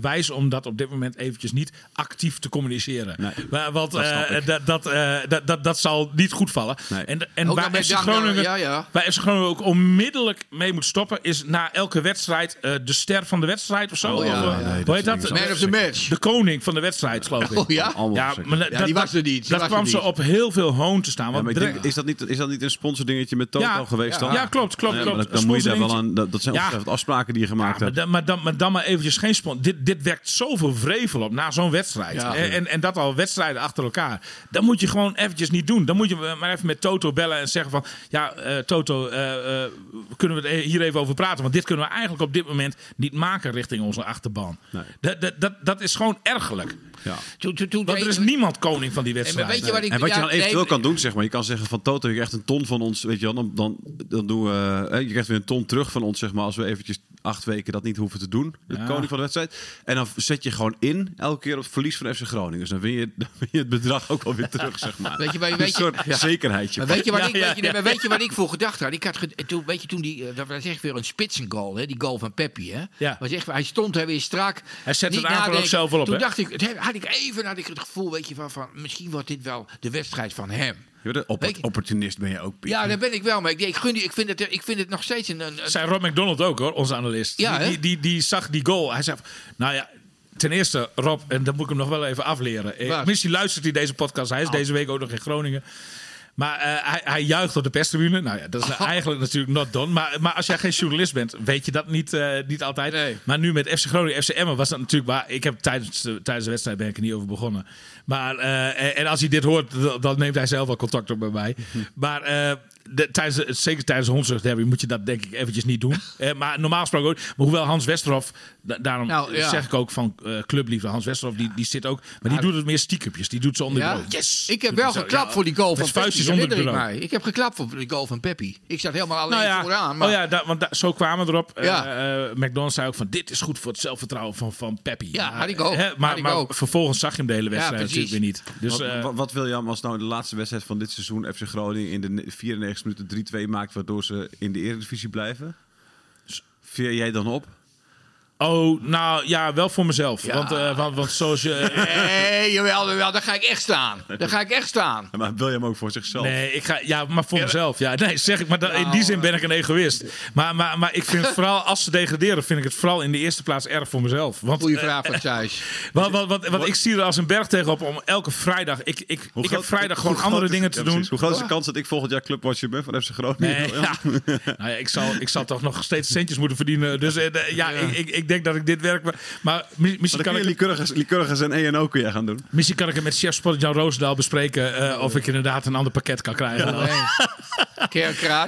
Speaker 2: wijs om dat op dit moment eventjes niet actief te communiceren.
Speaker 3: Nee,
Speaker 2: maar, want
Speaker 3: dat
Speaker 2: eh, dat, dat, eh, dat, dat, dat zal niet goed vallen.
Speaker 3: Nee.
Speaker 2: En, en
Speaker 4: Ook
Speaker 2: waar FC Groningen,
Speaker 4: ja, ja.
Speaker 2: waar FC Groningen ook onmiddellijk mee moet stoppen... is na elke wedstrijd eh, de ster van de wedstrijd of zo.
Speaker 4: Oh, ja.
Speaker 2: Of, eh,
Speaker 3: Nee,
Speaker 2: hoe heet dat?
Speaker 4: Man of the match.
Speaker 2: De koning van de wedstrijd, geloof ik.
Speaker 4: Oh ja?
Speaker 2: Ja, maar
Speaker 4: Ja,
Speaker 2: dat,
Speaker 4: die was er niet. Die
Speaker 2: Dat kwam ze op heel veel hoon te staan. Want
Speaker 3: denk, is, dat niet, is dat niet een sponsordingetje met Toto
Speaker 2: Ja.
Speaker 3: geweest
Speaker 4: Ja.
Speaker 3: dan?
Speaker 2: ja, klopt, klopt, klopt.
Speaker 3: maar dan, dan moet je daar wel
Speaker 2: Sponsoring-
Speaker 3: aan. Dat, dat zijn afspraken die je gemaakt hebt.
Speaker 2: dan, maar, dan, maar dan maar eventjes geen sponsor. Dit, dit wekt zoveel vrevel op na zo'n wedstrijd.
Speaker 4: Ja.
Speaker 2: en, en, en dat al wedstrijden achter elkaar. Dat moet je gewoon eventjes niet doen. Dan moet je maar even met Toto bellen en zeggen van... Ja, eh, Toto, eh, eh, kunnen we het hier even over praten? Want dit kunnen we eigenlijk op dit moment niet maken richting onze achterban.
Speaker 3: Nee.
Speaker 2: Dat, dat, dat, dat is gewoon ergelijk.
Speaker 3: Ja.
Speaker 2: Want er is niemand koning van die wedstrijd.
Speaker 4: weet je wat ik...
Speaker 3: En wat je
Speaker 4: ja,
Speaker 3: dan eventueel
Speaker 4: nee,
Speaker 3: kan doen, zeg maar, je kan zeggen van Toto, je krijgt een ton van ons, weet je wel, dan, dan, dan doen we, hè, je krijgt weer een ton terug van ons, zeg maar, als we eventjes acht weken dat niet hoeven te doen, de
Speaker 2: Ja.
Speaker 3: koning van de wedstrijd. En dan zet je gewoon in, elke keer op het verlies van FC Groningen. Dus dan win je, dan win je het bedrag ook alweer terug, zeg maar.
Speaker 4: Weet je, weet je,
Speaker 3: een
Speaker 4: weet je-
Speaker 3: soort
Speaker 4: ja.
Speaker 3: zekerheidje.
Speaker 4: Maar weet je wat, ik, weet je, nee,
Speaker 2: ja.
Speaker 4: maar weet je wat ik voor gedacht had? Ik had toen, weet je, toen die, eh, dat was echt weer een spitsengoal, hè? die goal van Peppi. Hè?
Speaker 2: Ja.
Speaker 4: Was echt, hij stond er weer strak.
Speaker 2: Hij zette het aanval ook zelf wel op,
Speaker 4: Toen
Speaker 2: hè?
Speaker 4: dacht ik, had ik even had ik het gevoel, weet je, van, van misschien wordt dit wel de wedstrijd van hem.
Speaker 3: Je bent opportunist ben je ook, Piet.
Speaker 4: Ja, daar ben ik wel. Maar ik, ik, gun die, ik, vind, het, ik vind het nog steeds een... een, een-
Speaker 2: zei Rob McDonald ook hoor, onze analist.
Speaker 4: Ja,
Speaker 2: die, die, die, die zag die goal. Hij zei, nou ja, ten eerste Rob, en dat moet ik hem nog wel even afleren. Eh,
Speaker 4: Waar?
Speaker 2: Misschien luistert hij deze podcast. Hij is deze week ook nog in Groningen. Maar eh, hij, hij juicht op de perstribune. Nou ja, dat is eigenlijk natuurlijk not done. Maar, maar als jij geen journalist bent, weet je dat niet, eh, niet altijd.
Speaker 4: Nee.
Speaker 2: Maar nu met FC Groningen, FC Emmen was dat natuurlijk waar. Ik heb tijdens de, tijdens de wedstrijd ben ik er niet over begonnen. Maar eh, en, en als hij dit hoort, dan, dan neemt hij zelf wel contact op met mij. Maar eh, tijdens, zeker tijdens de hondsrug moet je dat denk ik eventjes niet doen. Eh, maar normaal gesproken ook. Maar hoewel Hans Westerhof, daarom
Speaker 4: nou,
Speaker 2: zeg ik ook van uh, clubliefde Hans Westerhof, die, die zit ook. Maar die doet het meer stiekempjes Die doet ze onder de Yes!
Speaker 4: Ik heb wel geklapt voor die goal van Peppi. Ik, ik heb geklapt voor die goal van Peppi. Ik zat helemaal alleen
Speaker 2: nou
Speaker 4: vooraan. Oh maar...
Speaker 2: Oh ja, want zo kwamen we erop. Eh, ja. McDonald's zei ook van dit is goed voor het zelfvertrouwen van, van Peppi.
Speaker 4: Ja, had ik ook.
Speaker 2: Maar,
Speaker 4: ik
Speaker 2: maar vervolgens zag je hem de hele wedstrijd natuurlijk weer niet. Dus,
Speaker 3: wat, wil Jan was nou de laatste wedstrijd van dit seizoen FC Groningen in de 94 minuten 3-2 maakt, waardoor ze in de Eredivisie blijven. Veer jij dan op?
Speaker 2: Oh, nou ja, wel voor mezelf.
Speaker 4: Ja.
Speaker 2: Want, eh, want, want zoals je...
Speaker 4: Nee, jawel, jawel, daar ga ik echt staan. Daar ga ik echt staan.
Speaker 3: Maar wil je hem ook voor zichzelf?
Speaker 2: Nee, ik ga, ja, maar voor mezelf. Ja, nee, zeg ik. Maar dat- in
Speaker 4: Nou,
Speaker 2: die zin ben ik een egoïst. Maar, maar, maar ik vind het vooral, als ze degraderen, vind ik het vooral in de eerste plaats erg voor mezelf. Want,
Speaker 4: Goeie
Speaker 2: eh,
Speaker 4: vraag van Thijs.
Speaker 2: want, want, want, want ik zie er als een berg tegenop om elke vrijdag. Ik, ik,
Speaker 3: Hoe
Speaker 2: ik heb vrijdag gewoon andere
Speaker 3: is-
Speaker 2: dingen
Speaker 3: ja,
Speaker 2: te doen.
Speaker 3: Hoe groot is de kans dat ik volgend jaar clubwatcher ben van FC Groningen?
Speaker 2: Nee, ja. Nou ja, ik, zal, ik zal toch nog steeds centjes moeten verdienen. Dus eh, ja, Ik, ik, ik denk dat ik dit werk. Maar mi- misschien kan,
Speaker 3: kun je
Speaker 2: ik,
Speaker 3: Lycurgus, en ENO kun je gaan doen.
Speaker 2: misschien kan ik het met chef Sport Jan Roosendaal bespreken. eh, of ik inderdaad een ander pakket kan krijgen.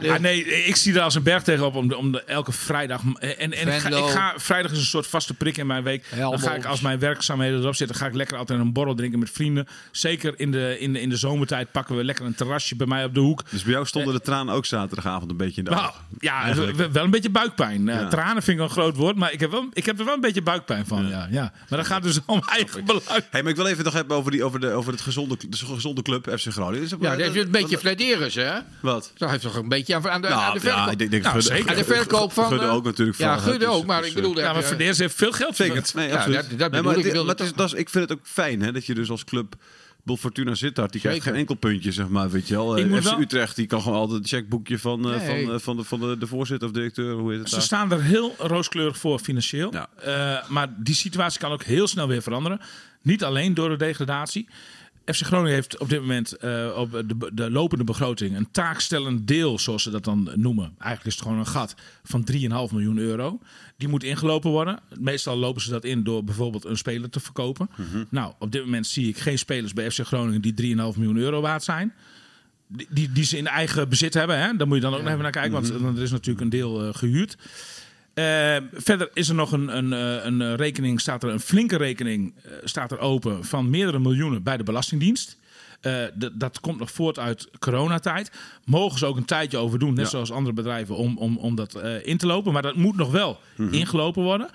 Speaker 2: Ja, nee, ik zie er als een berg tegenop om, de, om de, elke vrijdag. En, en ik, ga, ik ga, vrijdag is een soort vaste prik in mijn week. Dan ga ik als mijn werkzaamheden erop zitten, ga ik lekker altijd een borrel drinken met vrienden. Zeker in de, in de, in de zomertijd pakken we lekker een terrasje bij mij op de hoek.
Speaker 3: Dus bij jou stonden de tranen ook zaterdagavond een beetje in de
Speaker 2: Nou,
Speaker 3: ogen.
Speaker 2: ja,
Speaker 3: Eigenlijk.
Speaker 2: wel een beetje buikpijn. Eh,
Speaker 3: Ja.
Speaker 2: Tranen vind ik een groot woord, maar ik heb, wel, ik heb er wel een beetje buikpijn van. Ja. Ja, Maar dat gaat dus om eigen belang.
Speaker 3: Hey, maar ik wil even nog hebben over, die, over, de, over het gezonde, de gezonde club FC Groningen. Is
Speaker 4: Ja, dat is een beetje fladderen ze, hè?
Speaker 3: Wat?
Speaker 4: Dat heeft toch een beetje aan, aan de, aan de
Speaker 3: Nou,
Speaker 4: verkoop.
Speaker 3: ja, ik denk, denk
Speaker 2: Nou,
Speaker 3: Gudde-
Speaker 2: zeker.
Speaker 4: aan de verkoop van...
Speaker 3: Gudde
Speaker 4: eh,
Speaker 3: ook natuurlijk.
Speaker 4: Ja,
Speaker 3: hè.
Speaker 4: Gudde
Speaker 3: Dus-
Speaker 4: ook, maar
Speaker 3: dus,
Speaker 4: ik bedoel...
Speaker 2: Ja,
Speaker 4: daar
Speaker 2: maar
Speaker 4: heb je-
Speaker 2: Verdeers heeft veel geld
Speaker 3: Zeker.
Speaker 2: verdiend.
Speaker 3: Nee,
Speaker 4: Ja,
Speaker 3: absoluut.
Speaker 4: dat- dat
Speaker 3: Nee,
Speaker 4: bedoel
Speaker 3: maar
Speaker 4: ik. Ik wilde
Speaker 3: maar het is- dat is- ik vind het ook fijn hè, dat je dus als club... Bol Fortuna Sittard, die krijgt geen enkel puntje, zeg maar, weet je wel.
Speaker 2: Ik
Speaker 3: Eh, FC
Speaker 2: wel-
Speaker 3: Utrecht, die kan gewoon altijd het checkboekje van, eh,
Speaker 4: Nee.
Speaker 3: van, eh, van, de, van de, de voorzitter of directeur, hoe heet het
Speaker 2: Ze
Speaker 3: daar?
Speaker 2: staan er heel rooskleurig voor financieel.
Speaker 3: Ja.
Speaker 2: Maar die situatie kan ook heel snel weer veranderen. Niet alleen door de degradatie. FC Groningen heeft op dit moment eh, op de, de lopende begroting een taakstellend deel, zoals ze dat dan noemen. Eigenlijk is het gewoon een gat van 3,5 miljoen euro. Die moet ingelopen worden. Meestal lopen ze dat in door bijvoorbeeld een speler te verkopen. Nou, op dit moment zie ik geen spelers bij FC Groningen die 3,5 miljoen euro waard zijn. Die, die, die ze in eigen bezit hebben. Hè? Daar moet je dan ook nog even naar kijken, want er is natuurlijk een deel eh, gehuurd. Eh, verder is er nog een, een, eh, een rekening, staat er een flinke rekening eh, staat er open van meerdere miljoenen bij de Belastingdienst. Dat komt nog voort uit coronatijd. Mogen ze ook een tijdje over doen, net
Speaker 3: Ja.
Speaker 2: zoals andere bedrijven, om, om, om dat in te lopen. Maar dat moet nog wel ingelopen worden.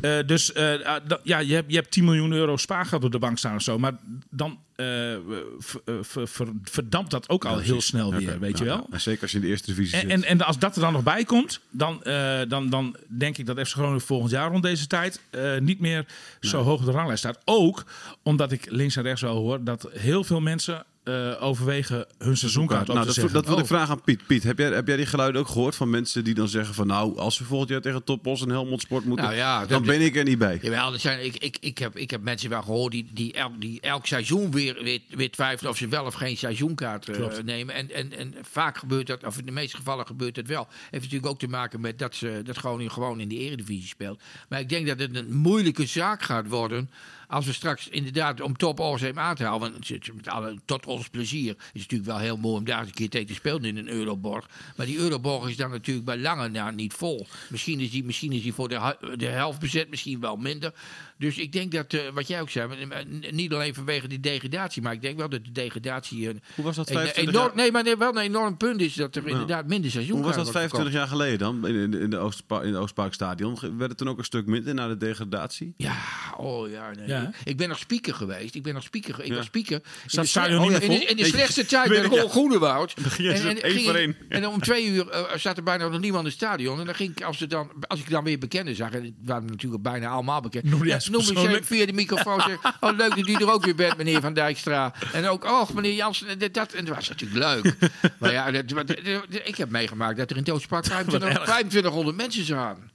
Speaker 2: Eh, dus eh, ah, ja, je, hebt, je hebt 10 miljoen euro spaargeld op de bank staan of zo. Maar dan eh, ver- ver- ver- verdampt dat ook al heel snel weer, weet je wel.
Speaker 3: ja. Zeker als je in de eerste divisie
Speaker 2: En,
Speaker 3: zit.
Speaker 2: en, en als dat er dan nog bij komt, dan, dan, dan denk ik dat FC Groningen volgend jaar rond deze tijd niet meer zo hoog op de ranglijst staat. Ook omdat ik links en rechts wel hoor dat heel veel mensen eh, overwegen hun seizoenkaart op
Speaker 3: Nou,
Speaker 2: te
Speaker 3: dat, dat wil ik
Speaker 2: Oh.
Speaker 3: vragen aan Piet. Piet, heb jij, heb jij die geluiden ook gehoord van mensen die dan zeggen van... nou, als we volgend jaar tegen Topos en Helmond Sport moeten...
Speaker 4: Nou ja,
Speaker 3: dan
Speaker 4: dat-
Speaker 3: ben ik er niet bij.
Speaker 4: Jawel, er zijn, ik, ik, ik, heb, ik heb mensen wel gehoord die, die, elk, die elk seizoen weer, weer, weer twijfelen of ze wel of geen seizoenkaart eh, nemen. En, en, en vaak gebeurt dat, of in de meeste gevallen gebeurt het wel. Heeft natuurlijk ook te maken met dat, ze, dat Groningen gewoon in de eredivisie speelt. Maar ik denk dat het een moeilijke zaak gaat worden als we straks inderdaad om top Orzheim aan te houden. Want met alle, tot ons plezier is het natuurlijk wel heel mooi om daar een keer tegen te spelen in een Euroborg. Maar die Euroborg is dan natuurlijk bij lange na niet vol. Misschien is die, misschien is die voor de, de helft bezet, misschien wel minder. Dus ik denk dat, eh, wat jij ook zei, eh, niet alleen vanwege die degradatie, maar ik denk wel dat de degradatie een,
Speaker 3: Hoe was dat
Speaker 4: een
Speaker 3: 25
Speaker 4: enorm,
Speaker 3: jaar?
Speaker 4: nee, maar nee, wel een enorm punt is dat er inderdaad minder seizoen
Speaker 3: Hoe was dat 25 jaar geleden dan? In, in, in, de Oostpa in het Oostparkstadion. Werd het toen ook een stuk minder na de degradatie?
Speaker 4: Ja, oh ja, nee.
Speaker 2: Ja.
Speaker 4: Ik ben nog speaker geweest. Ik ben nog speaker. Ik
Speaker 3: Ja.
Speaker 4: was speaker. In
Speaker 2: Staat
Speaker 4: de,
Speaker 2: het stadion
Speaker 4: oh ja, in de, in de slechtste tijd Ron
Speaker 3: ja.
Speaker 4: Groenewoud. en om twee uur eh, zat er bijna nog niemand in het stadion. En dan ging ik, als, ze dan, als ik dan weer bekenden zag, en het waren natuurlijk bijna allemaal bekend.
Speaker 2: Noem je
Speaker 4: ja,
Speaker 2: eens
Speaker 4: noem ik ze via de microfoon. Zeg, oh, leuk dat u er ook weer bent, meneer Van Dijkstra. En ook, oh, meneer Jansen. En dat, en dat was natuurlijk leuk. maar ja, dat, wat- ik heb meegemaakt dat er in 25 2500 mensen zaten.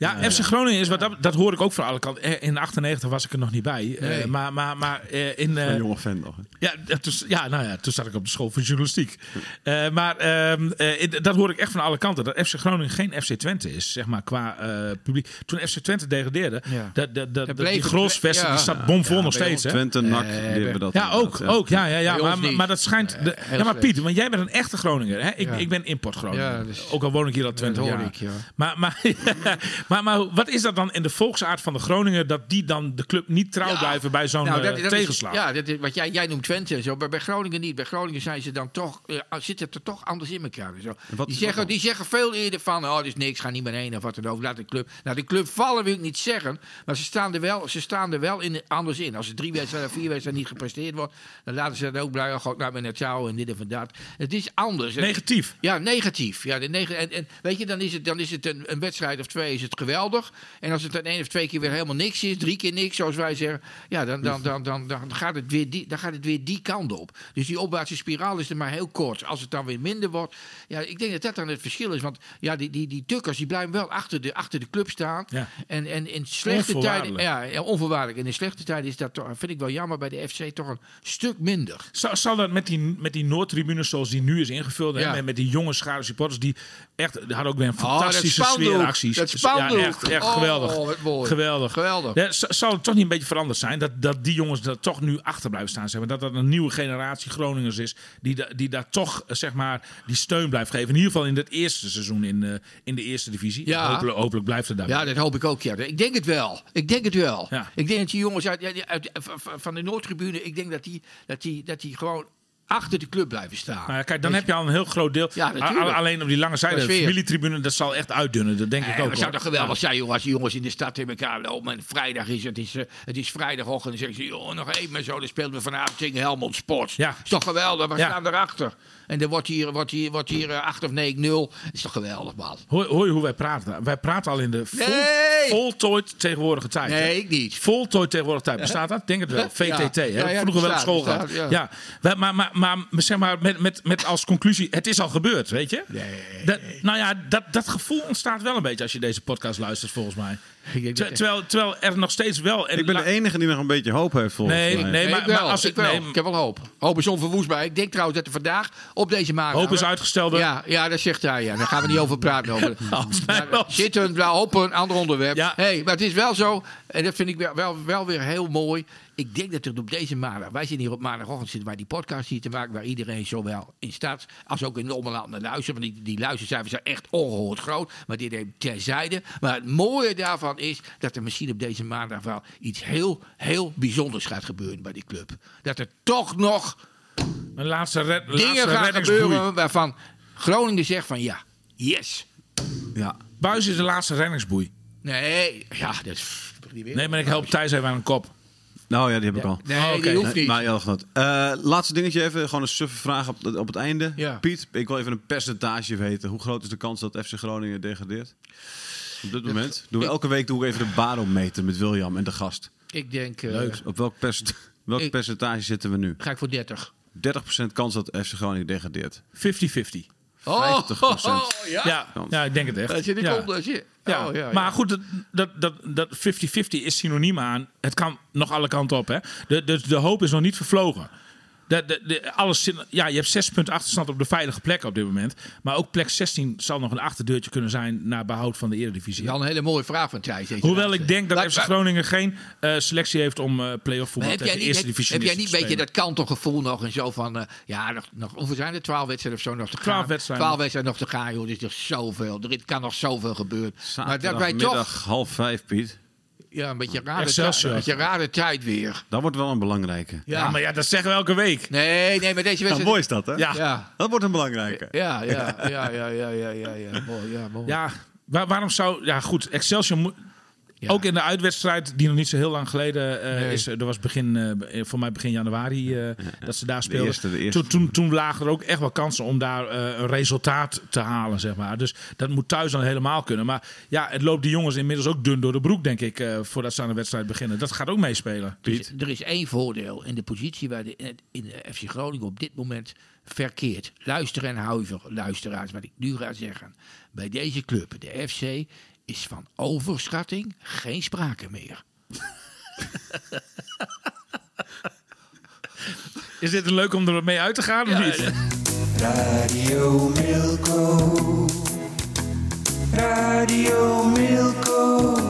Speaker 2: Ja, FC Groningen is wat dat, dat hoor ik ook van alle kanten. Eh, In 98 was ik er nog niet bij. Eh, maar maar, maar eh, in. eh,
Speaker 3: Een jonge fan nog. hè?
Speaker 2: ja, is- ja, nou ja, toen zat ik op de school voor journalistiek. Eh, maar ehm, eh, dat hoor ik echt van alle kanten. Dat FC Groningen geen FC Twente is, zeg maar, qua eh, publiek. Toen FC Twente degradeerde,
Speaker 4: Ja.
Speaker 2: dat, dat, die
Speaker 4: ja.
Speaker 2: die staat bomvol
Speaker 4: Ja,
Speaker 2: nog steeds. Hè?
Speaker 3: Twente, NAC, hebben dat.
Speaker 2: Ja, ook, ook. Ja, ja, ja. Maar, maar dat schijnt. de- ja, maar. Piet, want jij bent een echte Groninger. Hè? Ik,
Speaker 4: Ja.
Speaker 2: ik ben import Groninger.
Speaker 4: Ja, dus-
Speaker 2: ook al woon ik hier al 20
Speaker 4: hoor
Speaker 2: jaar.
Speaker 4: ik, ja.
Speaker 2: Maar, maar, maar, maar wat is dat dan in de volksaard van de Groningen dat die dan de club niet trouw
Speaker 4: Ja.
Speaker 2: blijven bij zo'n
Speaker 4: Nou,
Speaker 2: eh,
Speaker 4: dat- dat is-
Speaker 2: tegenslag?
Speaker 4: ja, dat is, wat jij, jij noemt Twente en zo. Maar bij Groningen niet. Bij Groningen zijn ze dan toch, eh, zit het er toch anders in elkaar. En zo.
Speaker 3: wat
Speaker 4: Die, zeggen, die zeggen veel eerder van, oh, dit is niks, ga niet meer heen of wat dan ook. Laat de club. Nou, de club vallen wil ik niet zeggen. Maar ze staan er wel, ze staan er wel in, anders in. Als er drie wedstrijden of vier wedstrijden niet gepresteerd wordt, dan laten ze dat ook blij. Oh, god, nou, met het jou en dit en dat. Het is anders.
Speaker 2: Negatief.
Speaker 4: Ja, negatief. Ja, de neg en, en weet je, dan is het, dan is het een, een wedstrijd of twee is het geweldig. En als het dan één of twee keer weer helemaal niks is, drie keer niks, zoals wij zeggen, ja, dan, dan, dan, dan, dan, gaat, het weer die, dan gaat het weer die kant op. Dus die opwaartse spiraal is er maar heel kort. Als het dan weer minder wordt, ja, ik denk dat dat dan het verschil is. Want ja, die, die, die tukkers die blijven wel achter de, achter de club staan.
Speaker 2: Ja.
Speaker 4: En, en in slechte tijden, ja, onvoorwaardelijk. En in slechte tijden is dat toch, vind ik wel jammer bij de FC toch een stuk minder.
Speaker 2: Zal, zal dat met die, met die Noordtribune zoals die nu is ingevuld, hè,
Speaker 4: Ja.
Speaker 2: met, met die jonge schare supporters die echt, hadden ook weer een
Speaker 4: Oh,
Speaker 2: fantastische
Speaker 4: spandoek.
Speaker 2: sfeeracties.
Speaker 4: Dat spandoek.
Speaker 2: Echt, echt
Speaker 4: Oh,
Speaker 2: geweldig. Geweldig.
Speaker 4: Geweldig.
Speaker 2: Ja, z- zal het toch niet een beetje veranderd zijn dat, dat die jongens er toch nu achter blijven staan? Zeg maar, dat dat een nieuwe generatie Groningers is die, da- die daar toch eh, zeg maar, die steun blijft geven. In ieder geval in het eerste seizoen in, eh, in de eerste divisie.
Speaker 4: Ja.
Speaker 2: Hopelijk, hopelijk blijft het daar.
Speaker 4: Ja, dat hoop ik ook. Ja. Ik denk het wel. Ik denk het wel.
Speaker 2: Ja.
Speaker 4: Ik denk dat die jongens uit, uit, van- van de Noordtribune, ik denk dat die, dat die, dat die gewoon achter de club blijven staan.
Speaker 2: Nou ja, kijk, dan heb je al een heel groot deel.
Speaker 4: Ja,
Speaker 2: alleen op die lange zijde, de familietribune, dat zal echt uitdunnen. Dat denk ik ook.
Speaker 4: het zou toch geweldig zijn, jongens, als die jongens in de stad in elkaar lopen. En vrijdag is het, is, eh, het is vrijdagochtend. En dan zeggen ze, joh, nog even en zo. Dan speelt we vanavond tegen Helmond Sport.
Speaker 2: Ja.
Speaker 4: Is toch geweldig, we staan erachter. En dan wordt hier, wordt hier, wordt hier eh, 8 of 9-0. Is toch geweldig, man.
Speaker 2: Hoor, hoor je hoe wij praten? Wij praten al in de vol,
Speaker 4: Nee!
Speaker 2: voltooid tegenwoordige tijd. hè?
Speaker 4: Nee, ik niet.
Speaker 2: Voltooid tegenwoordige tijd. Bestaat dat? Ik Denk het wel.
Speaker 4: Ja.
Speaker 2: VTT. hè?
Speaker 4: Ja, ja,
Speaker 2: Vroeger wel op school
Speaker 4: bestaat,
Speaker 2: gehad.
Speaker 4: ja.
Speaker 2: Wij- Maar, maar, maar, maar zeg maar met, met, met als conclusie, het is al gebeurd, weet je? Dat, nou ja, dat, dat gevoel ontstaat wel een beetje als je deze podcast luistert, volgens mij. Ter-
Speaker 4: dat-
Speaker 2: terwijl, terwijl er nog steeds wel... En
Speaker 3: Ik ben de enige die nog een beetje hoop heeft volgens
Speaker 2: Nee,
Speaker 3: mij.
Speaker 2: nee,
Speaker 4: Nee,
Speaker 2: maar,
Speaker 4: ik wel.
Speaker 2: maar als
Speaker 4: ik,
Speaker 2: ik...
Speaker 4: wel.
Speaker 2: Nee,
Speaker 4: ik heb wel hoop. Hoop is onverwoestbaar. Ik denk trouwens dat er vandaag op deze maandag...
Speaker 2: hoop is uitgestelde...
Speaker 4: Ja, ja, dat zegt hij. Ja. Daar gaan we niet over praten. Over. Maar
Speaker 2: wel.
Speaker 4: zit een, nou, op een ander onderwerp.
Speaker 2: Ja.
Speaker 4: Hey, maar het is wel zo, en dat vind ik wel, wel, wel weer heel mooi. Ik denk dat er op deze maandag, wij zitten hier op maandagochtend, zitten wij die podcast hier te maken, waar iedereen zowel in staat als ook in de omland naar luistert. Want die, die luistercijfers zijn echt ongehoord groot. Maar dit even terzijde. Maar het mooie daarvan is dat er misschien op deze maandag wel iets heel, heel bijzonders gaat gebeuren bij die club. Dat er toch nog
Speaker 2: Een laatste, red,
Speaker 4: dingen
Speaker 2: laatste
Speaker 4: gaan
Speaker 2: reddingsboei.
Speaker 4: gebeuren waarvan Groningen zegt van ja, yes.
Speaker 3: Ja.
Speaker 2: Buis is de laatste reddingsboei.
Speaker 4: Nee, ja, dat is...
Speaker 2: Nee, maar ik help Thijs even aan een kop.
Speaker 3: Nou ja, die heb ik al.
Speaker 4: Nee,
Speaker 2: Oh, oké.
Speaker 4: die hoeft niet.
Speaker 3: Maar heel goed. Eh, laatste dingetje even, gewoon een suffe vraag op, op het einde.
Speaker 4: Ja.
Speaker 3: Piet, ik wil even een percentage weten. Hoe groot is de kans dat FC Groningen degradeert? Op dit moment. Doen we elke week doe ik even de barometer met William en de gast.
Speaker 4: Ik denk, eh,
Speaker 3: Leuk. Op welk, percent, welk
Speaker 4: Ik-
Speaker 3: percentage zitten we nu?
Speaker 4: ga ik voor 30.
Speaker 3: 30% kans dat FC Groningen degradeert.
Speaker 2: 50-50.
Speaker 4: Oh,
Speaker 3: 50%.
Speaker 4: ja?
Speaker 2: Ja, ja, ik denk het echt.
Speaker 4: Dat je niet
Speaker 2: ja.
Speaker 4: komt, dat je...
Speaker 2: Ja.
Speaker 4: Oh, ja, ja.
Speaker 2: maar goed, dat- dat- dat dat 50-50 is synoniem aan. Het kan nog alle kanten op. Hè? De, de, de hoop is nog niet vervlogen. De, de, de, alles, ja, je hebt 6 punten achterstand op de veilige plek op dit moment. Maar ook plek 16 zal nog een achterdeurtje kunnen zijn naar behoud van de Eredivisie.
Speaker 4: Jan, een hele mooie vraag van Thijs.
Speaker 2: Hoewel
Speaker 4: laatste.
Speaker 2: ik denk dat
Speaker 4: Laat-
Speaker 2: FC Groningen geen eh, selectie heeft om eh play-off voetbal tegen
Speaker 4: jij
Speaker 2: de
Speaker 4: niet,
Speaker 2: eerste
Speaker 4: heb,
Speaker 2: divisie
Speaker 4: heb jij niet een beetje dat kantelgevoel nog en zo van... eh, ja, nog, nog, hoeveel zijn er? Twaalf wedstrijden of zo nog te gaan?
Speaker 2: 12 wedstrijden.
Speaker 4: Twaalf wedstrijden nog te gaan, joh. Er is nog zoveel. Er kan nog zoveel gebeuren. Maar dat wij
Speaker 3: Zaterdagmiddag
Speaker 4: toch...
Speaker 3: half vijf, Piet.
Speaker 4: Ja, een beetje rare,
Speaker 2: Excelsior.
Speaker 4: tijd, een beetje rare tijd weer.
Speaker 3: Dat wordt wel een belangrijke.
Speaker 2: Ja, maar ja, dat zeggen we elke week.
Speaker 4: Nee, nee, maar deze
Speaker 3: Nou,
Speaker 4: wedstrijd...
Speaker 3: mooi is dat, hè?
Speaker 2: Ja.
Speaker 4: Ja,
Speaker 3: Dat wordt een belangrijke.
Speaker 4: ja, ja, ja, ja, ja, ja, ja, ja. Mooi, ja, mooi.
Speaker 2: Ja, waar- waarom zou... Ja, goed, Excelsior moet...
Speaker 4: Ja.
Speaker 2: Ook in de uitwedstrijd, die nog niet zo heel lang geleden eh,
Speaker 4: Nee.
Speaker 2: is. Er was begin, eh, voor mij begin januari eh, dat ze daar speelden.
Speaker 3: eerste, de eerste.
Speaker 2: Toen, toen, toen lagen er ook echt wel kansen om daar eh, een resultaat te halen, zeg maar. Dus dat moet thuis dan helemaal kunnen. Maar ja, het loopt die jongens inmiddels ook dun door de broek, denk ik, eh, voordat ze aan de wedstrijd beginnen. Dat gaat ook meespelen.
Speaker 4: Er is, er is één voordeel in de positie waar de, in, de FC Groningen op dit moment verkeert. Luister en huiver, luisteraars, wat ik nu ga zeggen. Bij deze club, de FC, is van overschatting geen sprake meer.
Speaker 2: Is dit een leuk om er mee uit te gaan of niet?
Speaker 5: Radio Milko. Radio Milko.